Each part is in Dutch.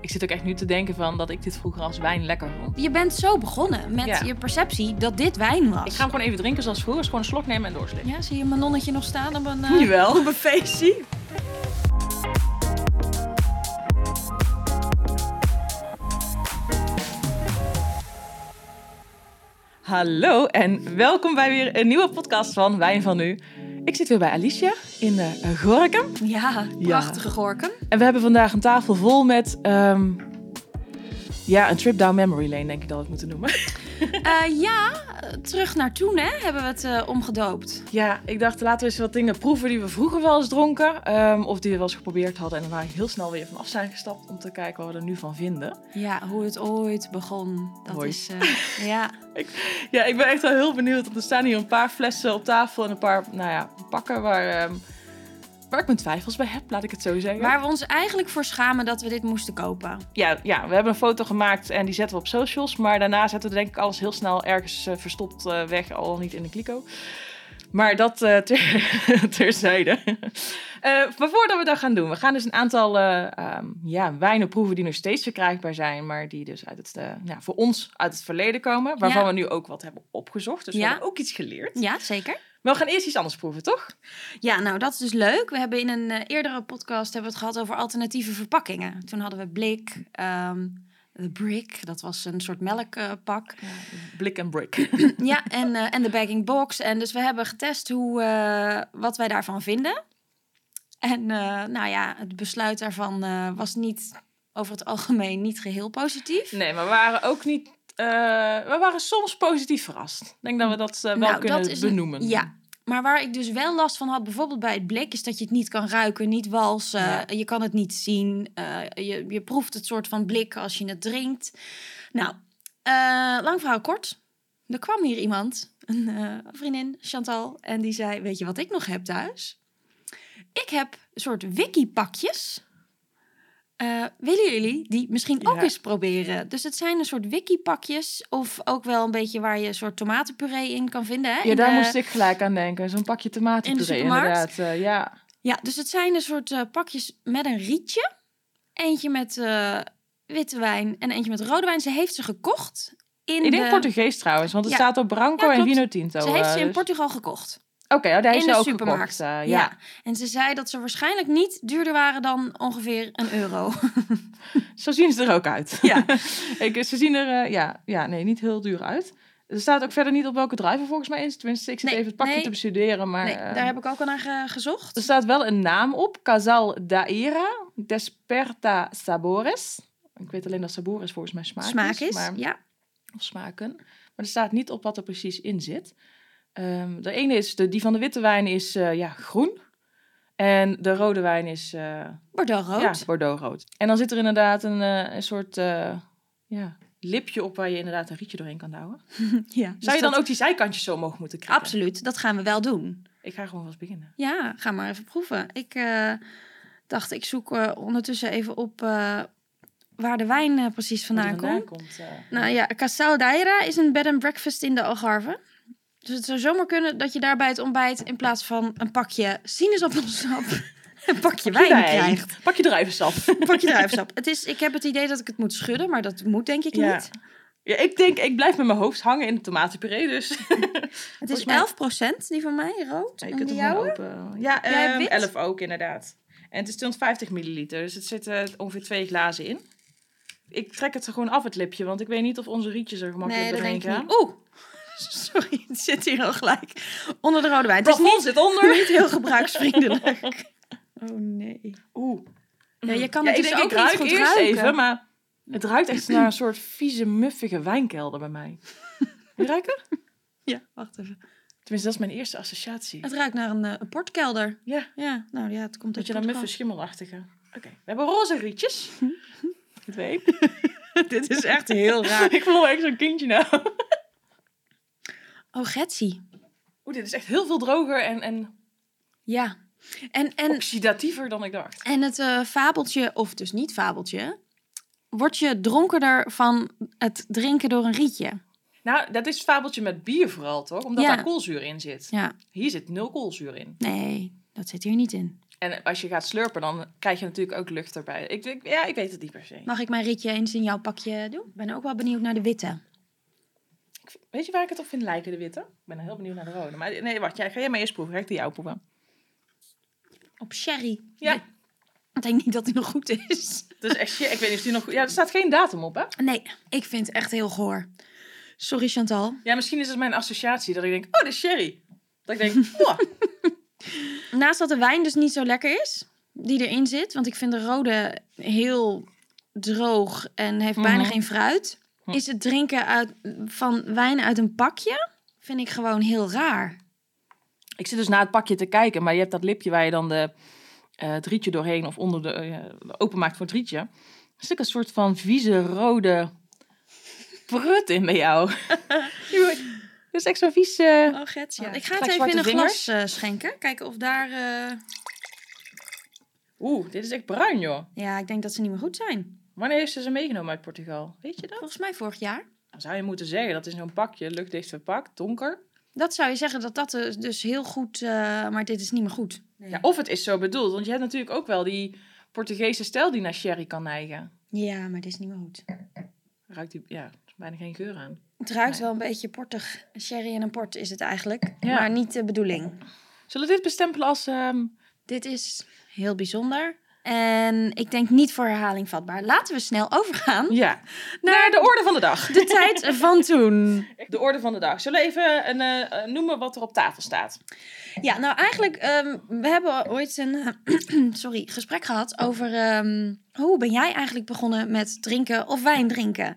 ik zit ook echt nu te denken van dat ik dit vroeger als wijn lekker vond. Je bent zo begonnen met Ja. je perceptie dat dit wijn was. Ik ga hem gewoon even drinken zoals vroeger. Dus gewoon een slok nemen en doorslikken. Ja, zie je mijn nonnetje nog staan op een, eh, Jawel. op een feestje? Hallo en welkom bij weer een nieuwe podcast van Wijn van Nu. Ik zit weer bij Alicia in uh, Gorkum. Ja, prachtige gorken. En we hebben vandaag een tafel vol met... ehm, ja, een trip down memory lane denk ik dat we het moeten noemen. Eh, ja, terug naar toen hè, hebben we het eh, omgedoopt. Ja, ik dacht laten we eens wat dingen proeven die we vroeger wel eens dronken. ehm, of die we wel eens geprobeerd hadden. En waar ik heel snel weer vanaf zijn gestapt om te kijken wat we er nu van vinden. Ja, hoe het ooit begon. Dat Mooi. is, eh, ja. Ja, ik ben echt wel heel benieuwd. Want er staan hier een paar flessen op tafel en een paar, nou ja, pakken waar, ehm, waar ik mijn twijfels bij heb, laat ik het zo zeggen. Waar we ons eigenlijk voor schamen dat we dit moesten kopen. Ja, ja, we hebben een foto gemaakt en die zetten we op socials. Maar daarna zetten we denk ik alles heel snel ergens eh, verstopt eh, weg, al niet in de kliko. Maar dat eh, ter, terzijde. Maar voordat we dat gaan doen, we gaan dus een aantal eh, ehm, ja, wijnen proeven die nog steeds verkrijgbaar zijn. Maar die dus uit het, ja, voor ons uit het verleden komen. Waarvan Ja. we nu ook wat hebben opgezocht. Dus we hebben ook iets geleerd. Ja, zeker. Maar we gaan eerst iets anders proeven, toch? Ja, nou dat is dus leuk. We hebben in een eh, eerdere podcast hebben we het gehad over alternatieve verpakkingen. Toen hadden we blik, ehm de brick, dat was een soort melkpak. Blik en brick. ja, en, eh, en de bagging box. En dus we hebben getest hoe, eh, wat wij daarvan vinden. En nou ja, het besluit daarvan was niet over het algemeen niet geheel positief. Nee, maar we waren ook niet. Eh, we waren soms positief verrast. Ik denk dat we dat eh, wel Nou, kunnen dat een- benoemen. ja, maar waar ik dus wel last van had, bijvoorbeeld bij het blik, is dat je het niet kan ruiken, niet walsen. Ja. Je kan het niet zien. eh, je, je proeft het soort van blik als je het drinkt. Nou, lang verhaal kort. Er kwam hier iemand, een vriendin, Chantal, en die zei: Weet je wat ik nog heb thuis? Ik heb een soort wiki-pakjes. Eh, willen jullie die misschien ook Ja. eens proberen? Dus het zijn een soort wiki-pakjes. Of ook wel een beetje waar je een soort tomatenpuree in kan vinden. Hè? Ja, In daar de- moest ik gelijk aan denken. Zo'n pakje tomatenpuree, supermarkt? inderdaad. eh, ja. Ja, dus het zijn een soort eh, pakjes met een rietje. Eentje met witte wijn en eentje met rode wijn. Ze heeft ze gekocht in Ik denk de... Portugees trouwens, want het Ja. staat op Branco Ja, en. Vino Tinto. Ze heeft ze in dus- Portugal gekocht. Oké, ja, daar heeft in ze de ook supermarkt. eh, ja. ja. En ze zei dat ze waarschijnlijk niet duurder waren dan ongeveer een euro. Zo zien ze er ook uit. Ja. ik, ze zien er eh, ja, ja, nee, niet heel duur uit. Er staat ook verder niet op welke druiven volgens mij is. Tenminste, ik zit Nee, even het pakje nee. te bestuderen. Maar nee, eh, daar heb ik ook al naar ge- gezocht. er staat wel een naam op. Casal Daira Desperta Sabores. Ik weet alleen dat sabores volgens mij smaak, Smaak is, Maar, ja. of smaken. Maar er staat niet op wat er precies in zit. Ehm, de ene is, de, die van de witte wijn is eh, ja, groen. En de rode wijn is eh, Bordeaux rood. ja, bordeauxrood. En dan zit er inderdaad een, eh, een soort ja, lipje op waar je inderdaad een rietje doorheen kan douwen. Ja, Zou je dan ook die zijkantjes zo omhoog moeten krijgen? Absoluut, dat gaan we wel doen. Ik ga gewoon eens beginnen. Ja, ga maar even proeven. Ik dacht, ik zoek ondertussen even op waar de wijn precies vandaan komt. komt. Nou ja, Casal Daira is een bed and breakfast in de Algarve. Dus het zou zomaar kunnen dat je daar bij het ontbijt in plaats van een pakje sinaasappelsap een pakje wijn krijgt. Pak je druivensap. Pakje druivensap. Het is, ik heb het idee dat ik het moet schudden, maar dat moet denk ik Ja. niet. Ja, ik denk, ik blijf met mijn hoofd hangen in de tomatenpuree, dus... Het is Volgens mij- 11% die van mij, rood. Ja, je en kunt die jouwe? open. Ja, Jij hebt ehm, wit? 11 ook inderdaad. En het is 250 milliliter, dus het zit eh, ongeveer twee glazen in. Ik trek het er gewoon af, het lipje, want ik weet niet of onze rietjes er gemakkelijk Nee, doorheen ik gaan. Oeh, sorry, het zit hier al gelijk onder de rode wijn. Het is niet, zit onder. niet heel gebruiksvriendelijk. Oh nee. Oeh. Ja, je kan Ja, het ik dus denk, ook ik niet ruik goed eerst ruiken. even, maar het ruikt echt naar een soort vieze, muffige wijnkelder bij mij. Je ruiken? Ja, wacht even. Tenminste, dat is mijn eerste associatie. Het ruikt naar een, eh, een portkelder. Ja, Ja, nou ja, het komt dat je dan muffe, schimmelachtige. Oké, we hebben roze rietjes. Twee. Dit is echt heel raar. ik voel me echt zo'n kindje nou. Oh, Getsie. Oeh, dit is echt heel veel droger en, en Ja. En, en, oxidatiever dan ik dacht. en het eh, fabeltje, of dus niet fabeltje, word je dronkerder van het drinken door een rietje. Nou, dat is het fabeltje met bier vooral, toch? Omdat Ja. daar koolzuur in zit. Ja. Hier zit nul koolzuur in. Nee, dat zit hier niet in. En als je gaat slurpen, dan krijg je natuurlijk ook lucht erbij. Ik, ik- ja, ik weet het niet per se. Mag ik mijn ritje eens in jouw pakje doen? Ik ben ook wel benieuwd naar de witte. Weet je waar ik het op vind lijken, de witte? Ik ben heel benieuwd naar de rode. Maar nee, wacht. Jij, ga jij maar eerst proeven. Ga ik die jou proeven? Op sherry. Ja. Nee, Ik denk niet dat die nog goed is. Is echt. Ik weet niet of die nog... Ja, er staat geen datum op, hè? Nee, ik vind het echt heel goor. Sorry Chantal. Ja, misschien is het mijn associatie. Dat ik denk, oh, is sherry. Dat ik denk, mwah. Naast dat de wijn dus niet zo lekker is, die erin zit. Want ik vind de rode heel droog en heeft bijna Mhm. geen fruit. Is het drinken uit, van wijn uit een pakje, vind ik gewoon heel raar. Ik zit dus naar het pakje te kijken, maar je hebt dat lipje waar je dan de eh drietje doorheen of onder de eh, openmaakt voor het drietje. Er zit een soort van vieze rode prut in bij jou. Dat is echt zo'n vies... Oh, Gets, ja. Ik ga het even in een glas eh, schenken. Kijken of daar... eh, Oeh, dit is echt bruin, joh. Ja, ik denk dat ze niet meer goed zijn. Wanneer heeft ze ze meegenomen uit Portugal? Weet je dat? Volgens mij vorig jaar. Dan zou je moeten zeggen, dat is zo'n pakje, luchtdicht verpakt, donker. Dat zou je zeggen dat dat eh, dus heel goed... eh, maar dit is niet meer goed. Ja, of het is zo bedoeld, want je hebt natuurlijk ook wel die Portugese stijl die naar sherry kan neigen. Ja, maar dit is niet meer goed. Ruikt die, ja, er is bijna geen geur aan. Het ruikt Nee. wel een beetje portig. Sherry en een port is het eigenlijk. Ja. Maar niet de bedoeling. Zullen we dit bestempelen als... ehm, Dit is heel bijzonder. En ik denk niet voor herhaling vatbaar. Laten we snel overgaan Ja, naar de orde van de dag. de tijd van toen. De orde van de dag. Zullen we even een, eh, eh, noemen wat er op tafel staat? Ja, nou eigenlijk, ehm, we hebben ooit een eh, sorry, gesprek gehad over ehm, hoe ben jij eigenlijk begonnen met drinken of wijn drinken?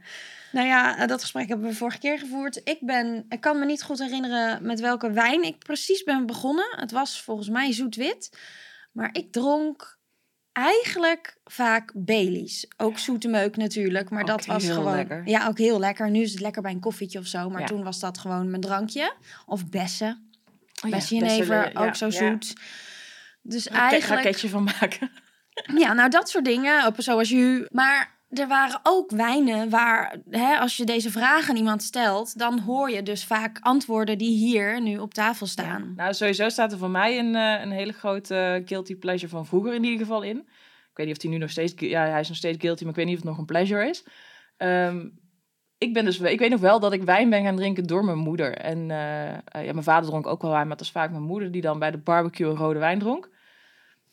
Nou ja, eh, dat gesprek hebben we vorige keer gevoerd. Ik, ben, ik kan me niet goed herinneren met welke wijn ik precies ben begonnen. Het was volgens mij zoet-wit. Maar ik dronk eigenlijk vaak Baileys. Ook zoete meuk natuurlijk, maar Ook dat was gewoon... lekker. Ja, ook heel lekker. Nu is het lekker bij een koffietje of zo. Maar Ja. toen was dat gewoon mijn drankje. Of bessen. Oh ja, Bessie jenever, ja, ook zo ja. zoet. Dus eigenlijk... Raketje van maken. Ja, nou dat soort dingen. Op, zoals je. Maar er waren ook wijnen waar, hè, als je deze vraag aan iemand stelt, dan hoor je dus vaak antwoorden die hier nu op tafel staan. Nou, sowieso staat er voor mij een, eh, een hele grote guilty pleasure van vroeger in ieder geval in. Ik weet niet of hij nu nog steeds... Ja, hij is nog steeds guilty, maar ik weet niet of het nog een pleasure is. Ehm, ik, ben dus, ik weet nog wel dat ik wijn ben gaan drinken door mijn moeder. En eh, eh, ja, mijn vader dronk ook wel wijn, maar het was vaak mijn moeder die dan bij de barbecue een rode wijn dronk.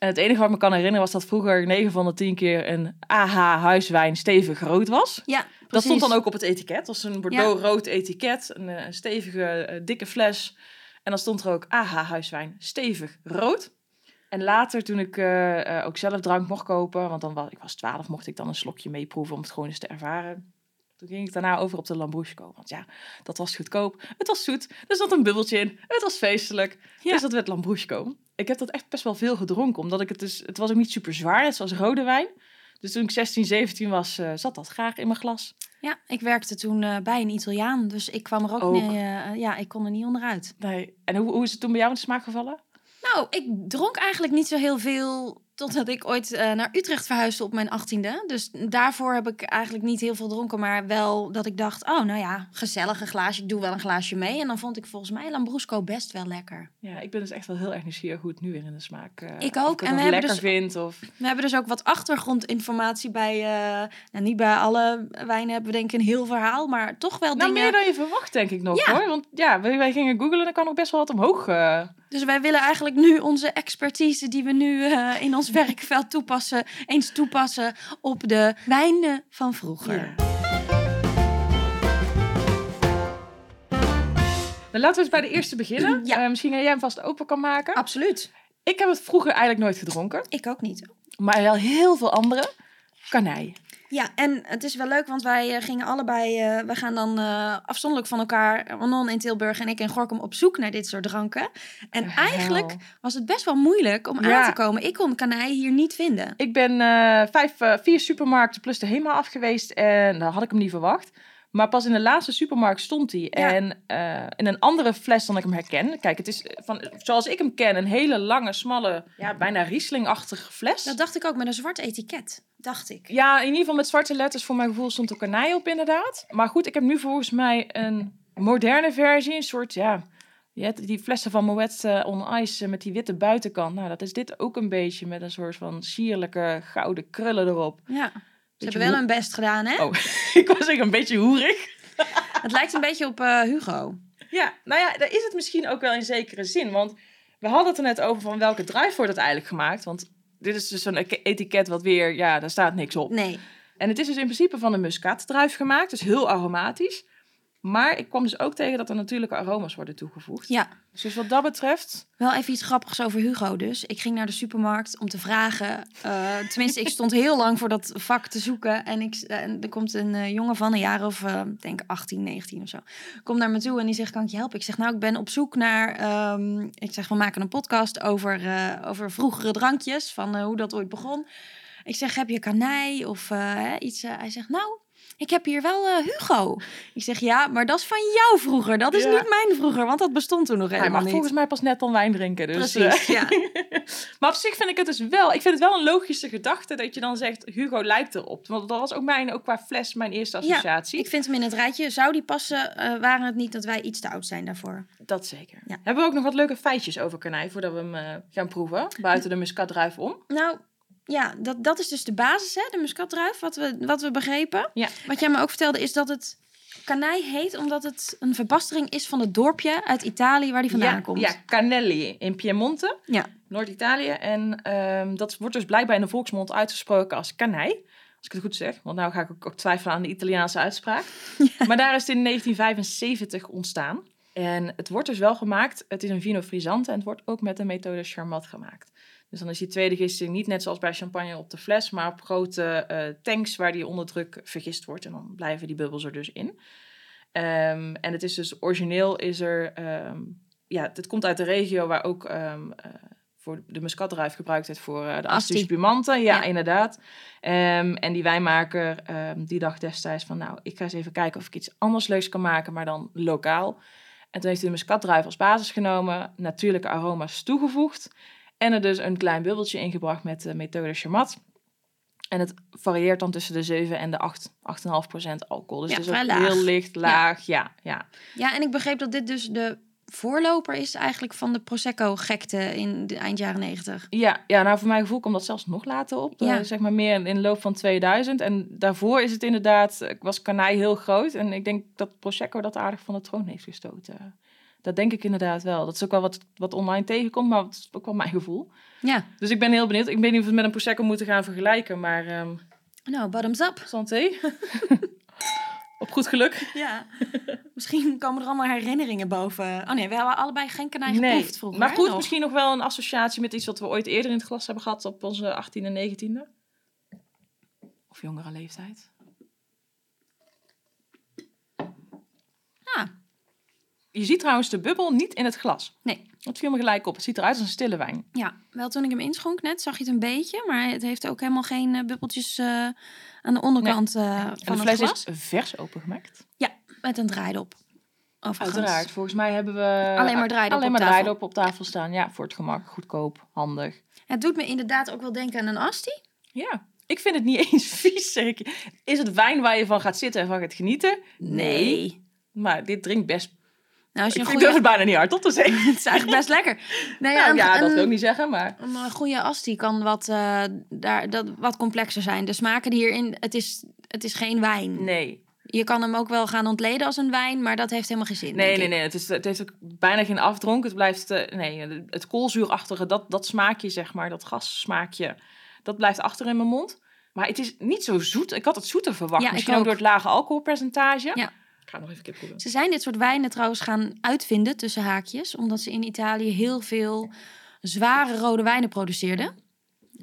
En het enige wat ik me kan herinneren was dat vroeger 9 van de 10 keer een AH huiswijn stevig rood was. Ja, Dat stond dan ook op het etiket. Dat was een Bordeaux-rood etiket. Een, eh, stevige, eh, dikke fles. En dan stond er ook AH huiswijn stevig rood. En later, toen ik eh, ook zelf drank mocht kopen... want dan was, ik was 12, mocht ik dan een slokje meeproeven... om het gewoon eens te ervaren. Toen ging ik daarna over op de Lambrusco. Want ja, dat was goedkoop. Het was zoet. Er zat een bubbeltje in. Het was feestelijk. Ja. Dus dat werd Lambrusco. Ik heb dat echt best wel veel gedronken. Omdat ik het dus... Het was ook niet super zwaar, net zoals rode wijn. Dus toen ik 16, 17 was, eh, zat dat graag in mijn glas. Ja, ik werkte toen eh, bij een Italiaan, dus ik kwam er ook, Ook. Eh, ja, ik kon er niet onderuit. Nee. En hoe, hoe is het toen bij jou in de smaak gevallen? Nou, ik dronk eigenlijk niet zo heel veel totdat ik ooit eh, naar Utrecht verhuisde op mijn achttiende. Dus daarvoor heb ik eigenlijk niet heel veel gedronken, maar wel dat ik dacht, oh nou ja, gezellig een glaasje, ik doe wel een glaasje mee. En dan vond ik volgens mij Lambrusco best wel lekker. Ja, ik ben dus echt wel heel erg nieuwsgierig hoe het nu weer in de smaak... eh, Ik ook. En we hebben lekker dus- vind of... We hebben dus ook wat achtergrondinformatie bij, eh, nou niet bij alle wijnen hebben we denk ik een heel verhaal, maar toch wel Nou, dingen. meer dan je verwacht, denk ik nog, Ja. hoor. Want ja, wij, wij gingen googlen en er kan nog best wel wat omhoog. Dus wij willen eigenlijk nu onze expertise die we nu in ons werkveld toepassen, eens toepassen op de wijnen van vroeger. Ja. Nou, laten we eens bij de eerste beginnen. Ja. Eh, misschien dat jij hem vast open kan maken. Absoluut. Ik heb het vroeger eigenlijk nooit gedronken. Ik ook niet. Maar wel heel veel anderen. Kanij. Ja, en het is wel leuk, want wij eh, gingen allebei, eh, we gaan dan eh, afzonderlijk van elkaar, Manon in Tilburg en ik in Gorkum, op zoek naar dit soort dranken. En eigenlijk was het best wel moeilijk om Ja. aan te komen. Ik kon kanij hier niet vinden. Ik ben vijf, vier supermarkten plus de HEMA af geweest. En daar had ik hem niet verwacht. Maar pas in de laatste supermarkt stond hij. Ja. En eh, in een andere fles dan ik hem herken. Kijk, het is van, zoals ik hem ken, een hele lange, smalle, ja, bijna Riesling-achtige fles. Dat dacht ik ook met een zwart etiket, dacht ik. Ja, in ieder geval met zwarte letters. Voor mijn gevoel stond er kanij op, inderdaad. Maar goed, ik heb nu volgens mij een moderne versie. Een soort, ja, Je hebt die flessen van Moet eh, on Ice eh, met die witte buitenkant. Nou, dat is dit ook een beetje met een soort van sierlijke gouden krullen erop. Ja. Ze hebben wel hun best gedaan, hè? Oh, ik was zeggen een beetje hoerig. Het lijkt een beetje op eh, Hugo. Ja, nou ja, daar is het misschien ook wel in zekere zin. Want we hadden het er net over van welke druif wordt het eigenlijk gemaakt. Want dit is dus zo'n etiket wat weer, ja, daar staat niks op. Nee. En het is dus in principe van een muskaatdruif gemaakt. Dus heel aromatisch. Maar ik kwam dus ook tegen dat er natuurlijke aroma's worden toegevoegd. Ja. Dus wat dat betreft... Wel even iets grappigs over Hugo dus. Ik ging naar de supermarkt om te vragen. eh, tenminste, ik stond heel lang voor dat vak te zoeken. En, ik, en er komt een eh, jongen van een jaar of, eh, ik denk 18, 19 of zo. Komt naar me toe en die zegt, kan ik je helpen? Ik zeg, nou, ik ben op zoek naar... ehm, ik zeg, we maken een podcast over, over vroegere drankjes. Van hoe dat ooit begon. Ik zeg, heb je kanij of iets? hij zegt, nou... Ik heb hier wel eh, Hugo. Ik zeg ja, maar dat is van jou vroeger. Dat is Ja. niet mijn vroeger, want dat bestond toen nog Hij helemaal mag niet. volgens mij pas net dan wijn drinken. Dus, Precies, eh, ja. maar op zich vind ik het dus wel... Ik vind het wel een logische gedachte dat je dan zegt... Hugo lijkt erop. Want dat was ook, mijn, ook qua fles mijn eerste Ja, associatie. Ik vind hem in het rijtje. Zou die passen, eh, waren het niet dat wij iets te oud zijn daarvoor? Dat zeker. Ja. Hebben we ook nog wat leuke feitjes over kanij voordat we hem gaan proeven? Buiten de muskatdruif om. Nou, ja, dat, dat is dus de basis, hè, de muskatdruif, wat we, wat we begrepen. Ja. Wat jij me ook vertelde is dat het kanij heet omdat het een verbastering is van het dorpje uit Italië waar die vandaan ja, komt. Ja, Canelli in Piemonte, Ja. Noord-Italië. En ehm, dat wordt dus blijkbaar in de volksmond uitgesproken als kanij. Als ik het goed zeg. Want nou ga ik ook, ook twijfelen aan de Italiaanse uitspraak. Maar daar is het in 1975 ontstaan. En het wordt dus wel gemaakt. Het is een vino frisante en het wordt ook met de methode Charmat gemaakt. Dus dan is die tweede gisting niet net zoals bij champagne op de fles, maar op grote eh, tanks waar die onder druk vergist wordt. En dan blijven die bubbels er dus in. Ehm, en het is dus origineel is er, ehm, ja, het komt uit de regio waar ook ehm, eh, voor de muskatdruif gebruikt wordt voor eh, de Asti. Spumante. Ja, Ja. inderdaad. En die wijnmaker die dacht destijds van, nou, ik ga eens even kijken of ik iets anders leuks kan maken, maar dan lokaal. En toen heeft hij de muskatdruif als basis genomen, natuurlijke aroma's toegevoegd en er dus een klein bubbeltje ingebracht met de methode Charmat. En het varieert dan tussen de 7 en de 8, 8,5 procent alcohol. Dus Ja, het is ook laag. heel licht, laag. Ja, ja. ja, en ik begreep dat dit dus de voorloper is eigenlijk van de Prosecco-gekte in de eind jaren negentig. Ja, ja, nou voor mijn gevoel komt dat zelfs nog later op. Ja. Eh, zeg maar meer in de loop van 2000. En daarvoor is het inderdaad, eh, was Kanai heel groot. En ik denk dat Prosecco dat aardig van de troon heeft gestoten. Dat denk ik inderdaad wel. Dat is ook wel wat, wat online tegenkomt, maar dat is ook wel mijn gevoel. Ja, Dus ik ben heel benieuwd. Ik weet niet of we het met een Prosecco moeten gaan vergelijken, maar ehm nou, bottoms up. santé. Op goed geluk. Ja, misschien komen er allemaal herinneringen boven. Oh nee, we hebben allebei geen kanij Nee, geproefd vroeger. maar goed, nog. misschien nog wel een associatie met iets wat we ooit eerder in het glas hebben gehad op onze 18e en 19e. Of jongere leeftijd. Ja, Je ziet trouwens de bubbel niet in het glas. nee. Dat viel me gelijk op. Het ziet eruit als een stille wijn. Ja, wel toen ik hem inschonk net zag je het een beetje, maar het heeft ook helemaal geen eh, bubbeltjes eh, aan de onderkant eh, En van de het fles glas. is vers opengemaakt. Ja, met een draaidop. Overigens. Uiteraard. Volgens mij hebben we Alleen maar draaidop alleen op maar tafel. draaidop op tafel staan. Ja, voor het gemak. Goedkoop, handig. Het doet me inderdaad ook wel denken aan een asti. Ja. Ik vind het niet eens vies, zeg ik. Is het wijn waar je van gaat zitten en van gaat genieten? Maar dit drinkt best... Nou, als je Ik een durf goede... het bijna niet hardop te zeggen. Het is eigenlijk best lekker. Nee, Nou, een, ja, dat een- wil ik niet zeggen, maar... Een eh, goede asti kan wat, eh, daar, dat, wat complexer zijn. De smaken die hierin, het is, het is geen wijn. Nee. Je kan hem ook wel gaan ontleden als een wijn, maar dat heeft helemaal geen zin. Nee, nee, nee. Het, is, het heeft ook bijna geen afdronk. Het blijft... eh, nee, het koolzuurachtige, dat, dat smaakje, zeg maar, dat gassmaakje, dat blijft achter in mijn mond. Maar het is niet zo zoet. Ik had het zoeter verwacht. Ja, Misschien ook ook. door het lage alcoholpercentage. Ja. Ga nog even proeven. Ze zijn dit soort wijnen trouwens gaan uitvinden tussen haakjes, omdat ze in Italië heel veel zware rode wijnen produceerden.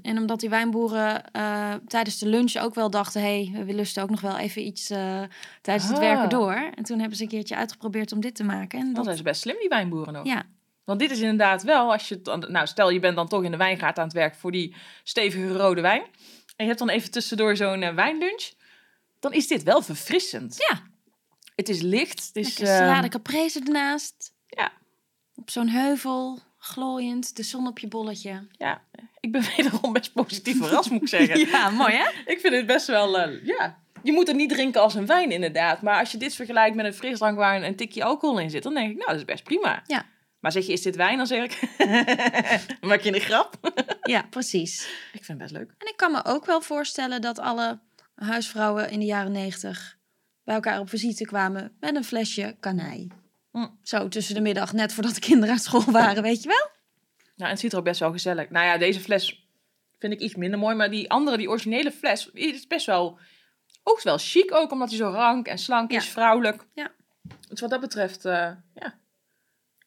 En omdat die wijnboeren eh, tijdens de lunch ook wel dachten: hé, hey, we lusten ook nog wel even iets eh, tijdens het Ah. werken door. En toen hebben ze een keertje uitgeprobeerd om dit te maken. En Dat dat, zijn ze best slim, die wijnboeren nog. ja, Want dit is inderdaad wel, als je... Nou, stel je bent dan toch in de wijngaard aan het werk voor die stevige rode wijn. En je hebt dan even tussendoor zo'n eh, wijnlunch. Dan is dit wel verfrissend. Ja. Het is licht. Het is, salade caprese ernaast. ja. Op zo'n heuvel, glooiend, de zon op je bolletje. ja, ik ben wederom best positief verrast, moet ik zeggen. Ja, mooi hè? Ik vind het best wel, eh, ja... Je moet het niet drinken als een wijn, inderdaad. Maar als je dit vergelijkt met een frisdrank waar een, tikje alcohol in zit, dan denk ik, nou, dat is best prima. Ja. Maar zeg je, is dit wijn? Dan zeg ik, maak je een grap. Ja, precies. Ik vind het best leuk. En ik kan me ook wel voorstellen dat alle huisvrouwen in de jaren negentig bij elkaar op visite kwamen met een flesje kanij. Mm. Zo tussen de middag, net voordat de kinderen uit school waren, weet je wel? Nou, en het ziet er ook best wel gezellig. Nou ja, deze fles vind ik iets minder mooi. Maar die andere, die originele fles, die is best wel... Ook wel chic ook, omdat hij zo rank en slank is, vrouwelijk. Ja. Dus wat dat betreft, eh, ja.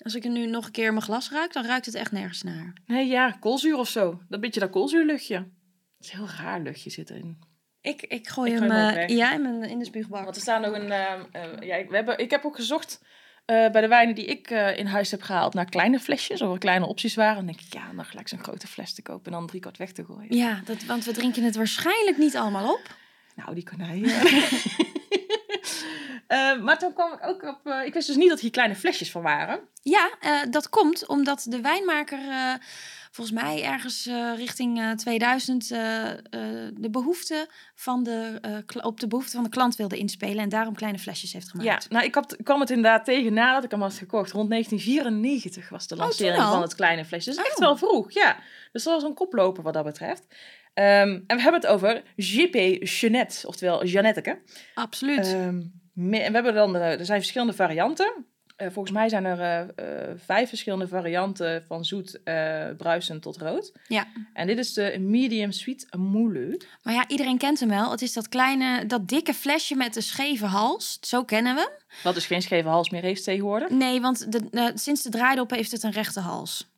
Als ik er nu nog een keer mijn glas ruik, dan ruikt het echt nergens naar. Nee, ja, koolzuur of zo. Dat beetje dat koolzuurluchtje. Het is een heel raar luchtje zit erin. Ik, ik gooi Ik hem, gooi hem ook eh, ja, in, mijn, in de spuugbak. Want er staan nog een... eh, eh, ja, ik, we hebben, ik heb ook gezocht bij de wijnen die ik in huis heb gehaald... naar kleine flesjes, of er kleine opties waren. En dan denk ik, ja, dan gelijk zo'n grote fles te kopen... en dan drie kwart weg te gooien. Ja, dat, want we drinken het waarschijnlijk niet allemaal op. Nou, die konijnen. Eh, maar toen kwam ik ook op... ik wist dus niet dat hier kleine flesjes van waren. Ja, dat komt omdat de wijnmaker volgens mij ergens eh, richting eh, 2000 eh, eh, de behoefte van de, op de behoefte van de klant wilde inspelen en daarom kleine flesjes heeft Ja, gemaakt. nou, ik, had, ik kwam het inderdaad tegen nadat ik hem had gekocht. Rond 1994 was de toen lancering van het kleine flesje. Dus echt Oh. wel vroeg, ja. Dus dat was een koploper wat dat betreft. Ehm, en we hebben het over JP Jeannette, oftewel Jeannetteke. Absoluut. Ehm, en we hebben dan, er zijn verschillende varianten. Eh, volgens mij zijn er eh, eh, vijf verschillende varianten van zoet, bruisend tot rood. Ja. En dit is de medium sweet moulu. maar ja, iedereen kent hem wel. Het is dat kleine, dat dikke flesje met de scheve hals. Zo kennen we hem. Wat dus geen scheve hals meer heeft tegenwoordig. Nee, want de, eh, sinds de draaidop heeft het een rechte hals.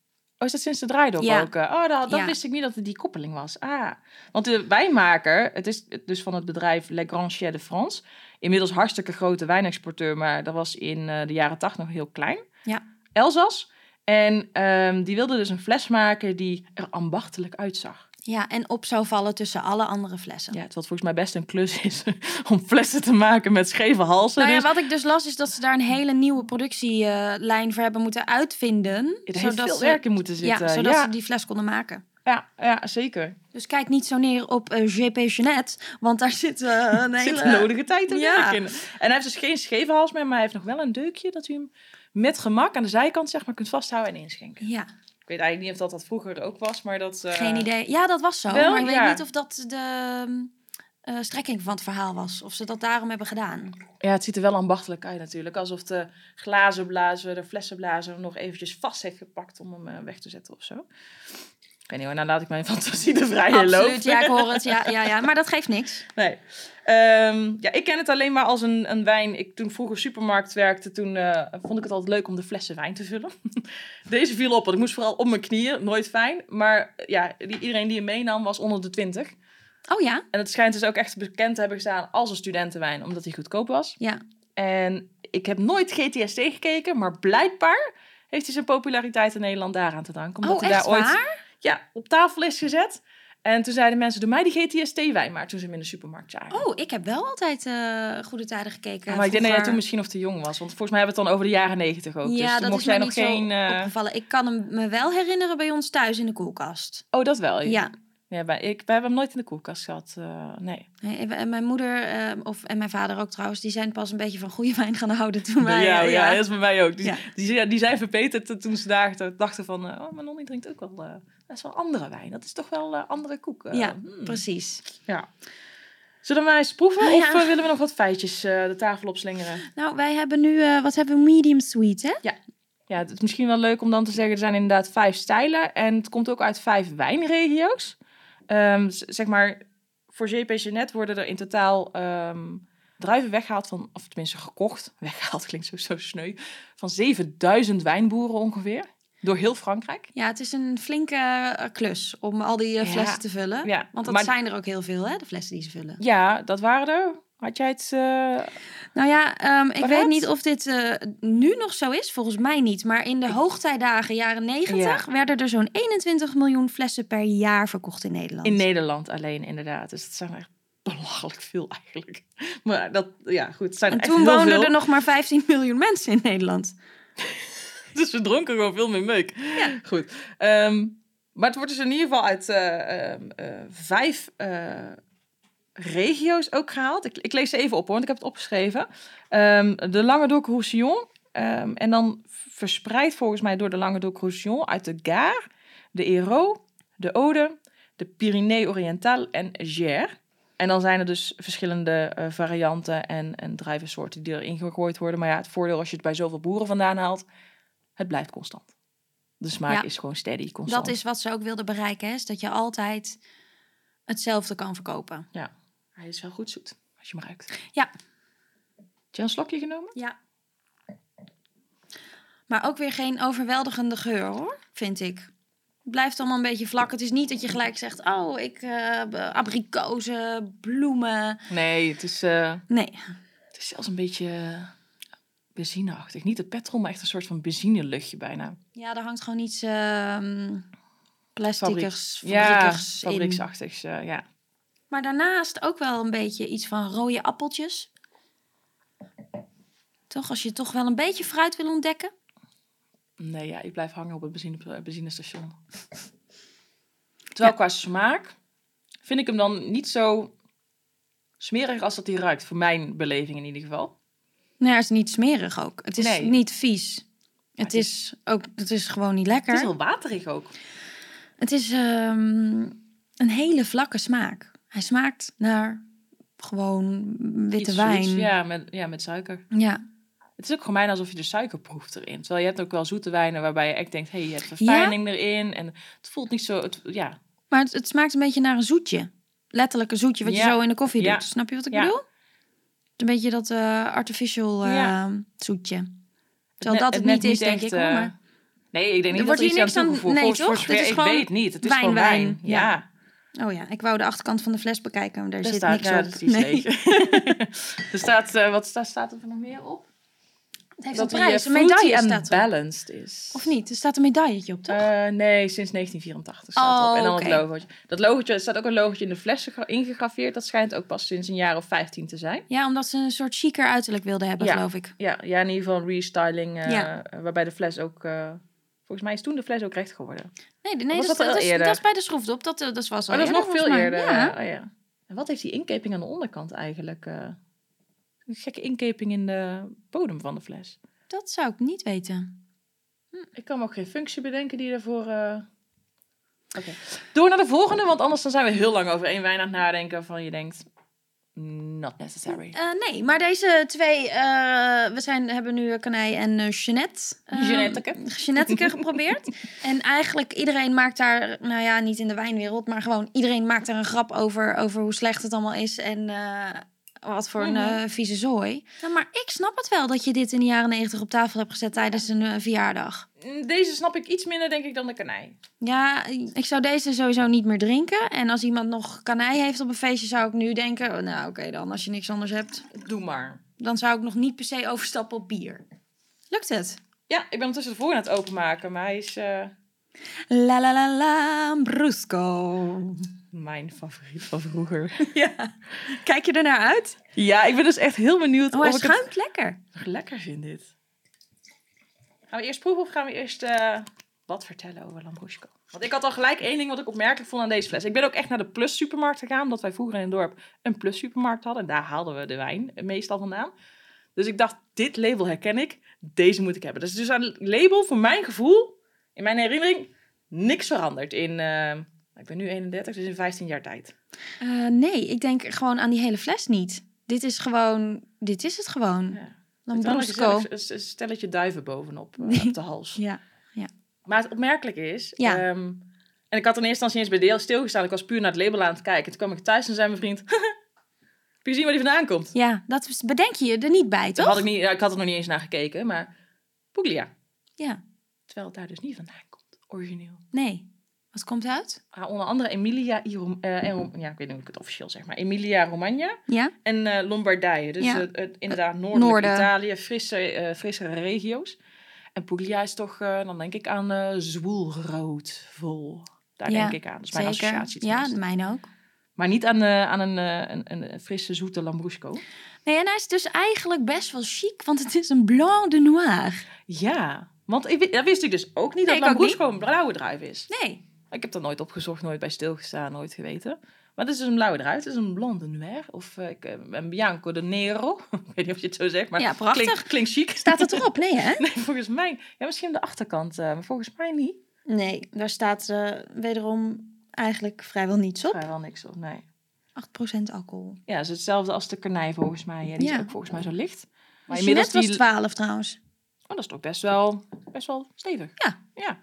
Oh, is dat sinds de draaidop Ja. ook? eh? Oh, dat, dat Ja. wist ik niet dat het die koppeling was. Ah, want de wijnmaker, het is dus van het bedrijf Le Grand Chais de France. Inmiddels hartstikke grote wijnexporteur, maar dat was in eh, de jaren tachtig nog heel klein. Ja. Elzas. En ehm, die wilde dus een fles maken die er ambachtelijk uitzag. Ja, en op zou vallen tussen alle andere flessen. Ja, wat volgens mij best een klus is om flessen te maken met scheve halsen. Nou ja, dus wat ik dus las is dat ze daar een hele nieuwe productielijn voor hebben moeten uitvinden. er heeft veel ze, werk in moeten zitten. ja, zodat ja, ze die fles konden maken. ja, ja, zeker. Dus kijk niet zo neer op eh, JP Jeannette, want daar zit eh, een hele... zit de nodige tijd en Ja. werk in. En hij heeft dus geen scheve hals meer, maar hij heeft nog wel een deukje dat u hem met gemak aan de zijkant zeg maar kunt vasthouden en inschenken. Ja, weet eigenlijk niet of dat, dat vroeger ook was, maar dat... eh, geen idee. Ja, dat was zo, wel, maar ik weet niet of dat de eh, strekking van het verhaal was. Of ze dat daarom hebben gedaan. Ja, het ziet er wel ambachtelijk uit natuurlijk. Alsof de glazenblazer, de flessenblazer hem nog eventjes vast heeft gepakt om hem eh, weg te zetten of zo. Ik weet niet hoor, nou laat ik mijn fantasie de vrije loop. Absoluut, ja, ik hoor het. Ja, ja, ja, maar dat geeft niks. Nee. Ehm, ja, ik ken het alleen maar als een, een wijn. Ik, toen vroeger supermarkt werkte, toen eh, vond ik het altijd leuk om de flessen wijn te vullen. Deze viel op, want ik moest vooral op mijn knieën. Nooit fijn. Maar ja, die, iedereen die hem meenam was onder de 20. Oh ja? En het schijnt dus ook echt bekend te hebben gestaan als een studentenwijn, omdat hij goedkoop was. Ja. En ik heb nooit GTST gekeken, maar blijkbaar heeft hij zijn populariteit in Nederland daaraan te danken. Omdat Oh, hij daar ooit waar? Ja, op tafel is gezet. En toen zeiden mensen, doe mij die GTST-wijn maar, toen ze hem in de supermarkt zagen. Oh, ik heb wel altijd eh, Goede Tijden gekeken. Ja, maar ik denk dat jij toen misschien nog te jong was. Want volgens mij hebben we het dan over de jaren negentig ook. dus Ja, toen dat mocht jij nog geen... opgevallen. Ik kan hem me wel herinneren bij ons thuis in de koelkast. Oh, dat wel. Ja. ja wij, ik, wij hebben hem nooit in de koelkast gehad. eh, nee. Nee, En mijn moeder, of, en mijn vader ook trouwens, die zijn pas een beetje van goede wijn gaan houden toen wij... ja, ja, dat is bij mij ook. Die, Ja. die, die, zijn verbeterd toen ze dachten, dachten van... oh, mijn nonnie drinkt ook wel... dat is wel andere wijn. Dat is toch wel eh, andere koek. eh, Ja, hmm. precies. Ja. Zullen wij eens proeven? Ja. Of eh, willen we nog wat feitjes eh, de tafel opslingeren? Nou, wij hebben nu, eh, wat hebben we, medium sweet, hè? Ja, het is misschien wel leuk om dan te zeggen, er zijn inderdaad vijf stijlen. En het komt ook uit vijf wijnregio's. Ehm, z- zeg maar, voor JP Jeannette worden er in totaal ehm, druiven weggehaald van, of tenminste gekocht, weggehaald klinkt zo, zo sneu, van 7000 wijnboeren ongeveer. Door heel Frankrijk. Ja, het is een flinke eh, klus om al die eh, Ja. flessen te vullen. Ja, Want dat maar- zijn er ook heel veel, hè, de flessen die ze vullen. Ja, dat waren er. Had jij het... eh, Nou ja, ehm, ik weet niet of dit nu nog zo is. Volgens mij niet. Maar in de hoogtijdagen, jaren 90, werden er zo'n 21 miljoen flessen per jaar verkocht in Nederland. in Nederland alleen, inderdaad. Dus dat zijn echt belachelijk veel eigenlijk. Maar dat, ja, goed. Zijn en echt toen woonden veel. er nog maar 15 miljoen mensen in Nederland. Dus we dronken gewoon veel meer meuk. Ja. Goed. Ehm, maar het wordt dus in ieder geval uit eh, ehm, eh, vijf eh, regio's ook gehaald. Ik, ik lees ze even op hoor, want ik heb het opgeschreven. Ehm, de Languedoc-Roussillon, Ehm, en dan verspreid volgens mij door de Languedoc-Roussillon uit de Gare, de Hérault, de Aude, de Pyrénées-Oriental en Gers. En dan zijn er dus verschillende varianten en, en druivensoorten die erin gegooid worden. Maar ja, het voordeel als je het bij zoveel boeren vandaan haalt, het blijft constant. De smaak Ja. is gewoon steady, constant. Dat is wat ze ook wilden bereiken, hè, is dat je altijd hetzelfde kan verkopen. Hij is wel goed zoet, als je hem ruikt. Ja. Heb je een slokje genomen? Ja. Maar ook weer geen overweldigende geur hoor, vind ik. Het blijft allemaal een beetje vlak. Het is niet dat je gelijk zegt, oh, ik eh abrikozen, bloemen. Nee, het is, eh, Nee, het is zelfs een beetje eh, benzineachtig. Niet het petrol, maar echt een soort van benzineluchtje bijna. ja, er hangt gewoon iets ehm plasticers, Ja, fabriekers in. fabrieksachtigs, eh, ja. Maar daarnaast ook wel een beetje iets van rode appeltjes. Toch, als je toch wel een beetje fruit wil ontdekken. Nee, ja, ik blijf hangen op het benzine, benzinestation. Terwijl qua smaak vind ik hem dan niet zo smerig als dat hij ruikt. Voor mijn beleving in ieder geval. Nou, het is niet smerig ook. Het is Nee. niet vies. Het het is ook, het is gewoon niet Het lekker. is heel waterig ook. Het is ehm, een hele vlakke smaak. Hij smaakt naar gewoon witte Iets wijn. zoets, Ja. ja, met, ja, met suiker. ja. Het is ook gewoon bijna alsof je de suiker proeft erin. Terwijl je hebt ook wel zoete wijnen waarbij je echt denkt... hé, hey, je hebt verfijning erin. En het voelt niet zo... Het, ja, Maar het, het smaakt een beetje naar een zoetje. Letterlijk een zoetje wat je zo in de koffie doet. Snap je wat ik Ja. bedoel? Een beetje dat eh, artificial eh, Ja. zoetje. Terwijl dat het net niet is, denk echt, ik. Hoor, eh, maar... Nee, ik denk niet wordt dat hier iets niks aan- toegevoegd nee, voor toch? Dit is ik gewoon weet niet. Het is wijn, gewoon wijn. wijn. Ja. Ja. Oh ja, ik wou de achterkant van de fles bekijken, maar daar Daar zit staat, niks ja, op. dat is iets Nee. er staat, eh, wat staat, staat er nog meer op? Heeft dat een hij prijs, eh, een medaille staat erop. balanced is. Of niet? Er staat een medailletje op, toch? Eh, nee, sinds 1984 staat Oh, erop. En dan oké. het logootje. Dat logootje, er staat ook een logootje in de flessen ge- ingegraveerd. Dat schijnt ook pas sinds een jaar of 15 te zijn. Ja, omdat ze een soort chiquer uiterlijk wilden hebben, Ja. geloof ik. Ja, ja in ieder geval een restyling. eh, Ja. Waarbij de fles ook... eh, volgens mij is toen de fles ook recht geworden. Nee, nee dat, dat dat, is, dat is bij de schroefdop. Dat, eh, dat was al Maar dat is nog veel eerder. Ja. eh, oh ja. En wat heeft die inkeping aan de onderkant eigenlijk? Een gekke inkeping in de bodem van de fles. Dat zou ik niet weten. Ik kan me ook geen functie bedenken die ervoor... eh, Oké. Door naar de volgende, want anders dan zijn we heel lang over één wijn aan het nadenken van je denkt... Not necessary. Eh, nee, maar deze twee, eh, we zijn, hebben nu Kanij en uh, Jeanette. Jeanetteke. Jeanetteke geprobeerd. en eigenlijk iedereen maakt daar, nou ja, niet in de wijnwereld, maar gewoon iedereen maakt daar een grap over, over hoe slecht het allemaal is en wat voor een eh, vieze zooi. Maar ik snap het wel dat je dit in de jaren negentig op tafel hebt gezet tijdens een eh, verjaardag. Deze snap ik iets minder, denk ik, dan de kanij. Ja, ik zou deze sowieso niet meer drinken. En als iemand nog kanij heeft op een feestje, zou ik nu denken... oh, nou, oké dan, als je niks anders hebt... Doe maar. dan zou ik nog niet per se overstappen op bier. Lukt het? Ja, ik ben ondertussen de voor aan het openmaken, maar hij is eh, La la la la, Brusco. Mijn favoriet van vroeger. Ja. Kijk je er naar uit? ja, ik ben dus echt heel benieuwd Oh, hij of ik het schuimt lekker. nog lekker vind dit. Gaan we eerst proeven of gaan we eerst eh, wat vertellen over Lambrusco? Want ik had al gelijk één ding wat ik opmerkelijk vond aan deze fles. Ik ben ook echt naar de Plus supermarkt gegaan, omdat wij vroeger in het dorp een Plus supermarkt hadden. En daar haalden we de wijn meestal vandaan. Dus ik dacht, dit label herken ik, deze moet ik hebben. Dus, dus aan het label, voor mijn gevoel, in mijn herinnering, niks veranderd in, eh, ik ben nu 31, dus in 15 jaar tijd. Eh, nee, ik denk gewoon aan die hele fles niet. Dit is gewoon, dit is het gewoon. Ja. Lambrusco. een stelletje duiven bovenop eh, op de hals. Ja. Maar het opmerkelijke is... Ja. ehm, en ik had in eerste instantie eens bij deel stilgestaan. Ik was puur naar het label aan het kijken. Toen kwam ik thuis en zei mijn vriend... Heb je zien waar die vandaan komt? ja, dat bedenk je er niet bij, toch? had ik, niet, ja, ik had er nog niet eens naar gekeken, maar... Puglia. Ja, Terwijl het daar dus niet vandaan komt. Origineel. nee. Wat komt uit? Ah, onder andere Emilia... Eh, en ja, ik weet niet hoe ik het officieel zeg, maar Emilia Romagna Ja? en eh, Lombardije. Dus Ja. het, het- inderdaad noordelijk Noorden. Italië, frisse, eh frissere regio's. En Puglia is toch, eh, dan denk ik aan eh zwoelrood vol. Daar Ja, denk ik aan. Dat is mijn Zeker. associatie. Ja, mijn ook. Maar niet aan, eh, aan een, eh, een, een frisse, zoete Lambrusco. Nee, en hij is dus eigenlijk best wel chic, want het is een blanc de noir. Ja, want ik, dat wist ik dus ook niet Nee, dat Lambrusco een blauwe druif is. Nee, Ik heb er nooit opgezocht, nooit bij stilgestaan, nooit geweten. Maar het is dus een blauwe druif, het is een blonde noir. Of eh, ik, eh, een Bianco de Nero. ik weet niet of je het zo zegt, maar Ja, prachtig. klinkt, klinkt chic. Staat het erop? Nee, hè? Nee, volgens mij. Ja, misschien aan de achterkant, eh, maar volgens mij niet. Nee, daar staat wederom eigenlijk vrijwel niets op. Vrijwel niks op, nee. 8% alcohol. Ja, het is hetzelfde als de karnij volgens mij. Ja, die Ja. is ook volgens mij zo licht. Maar Maar inmiddels net was die... 12 trouwens. Oh, dat is toch best wel, best wel stevig. Ja. Ja.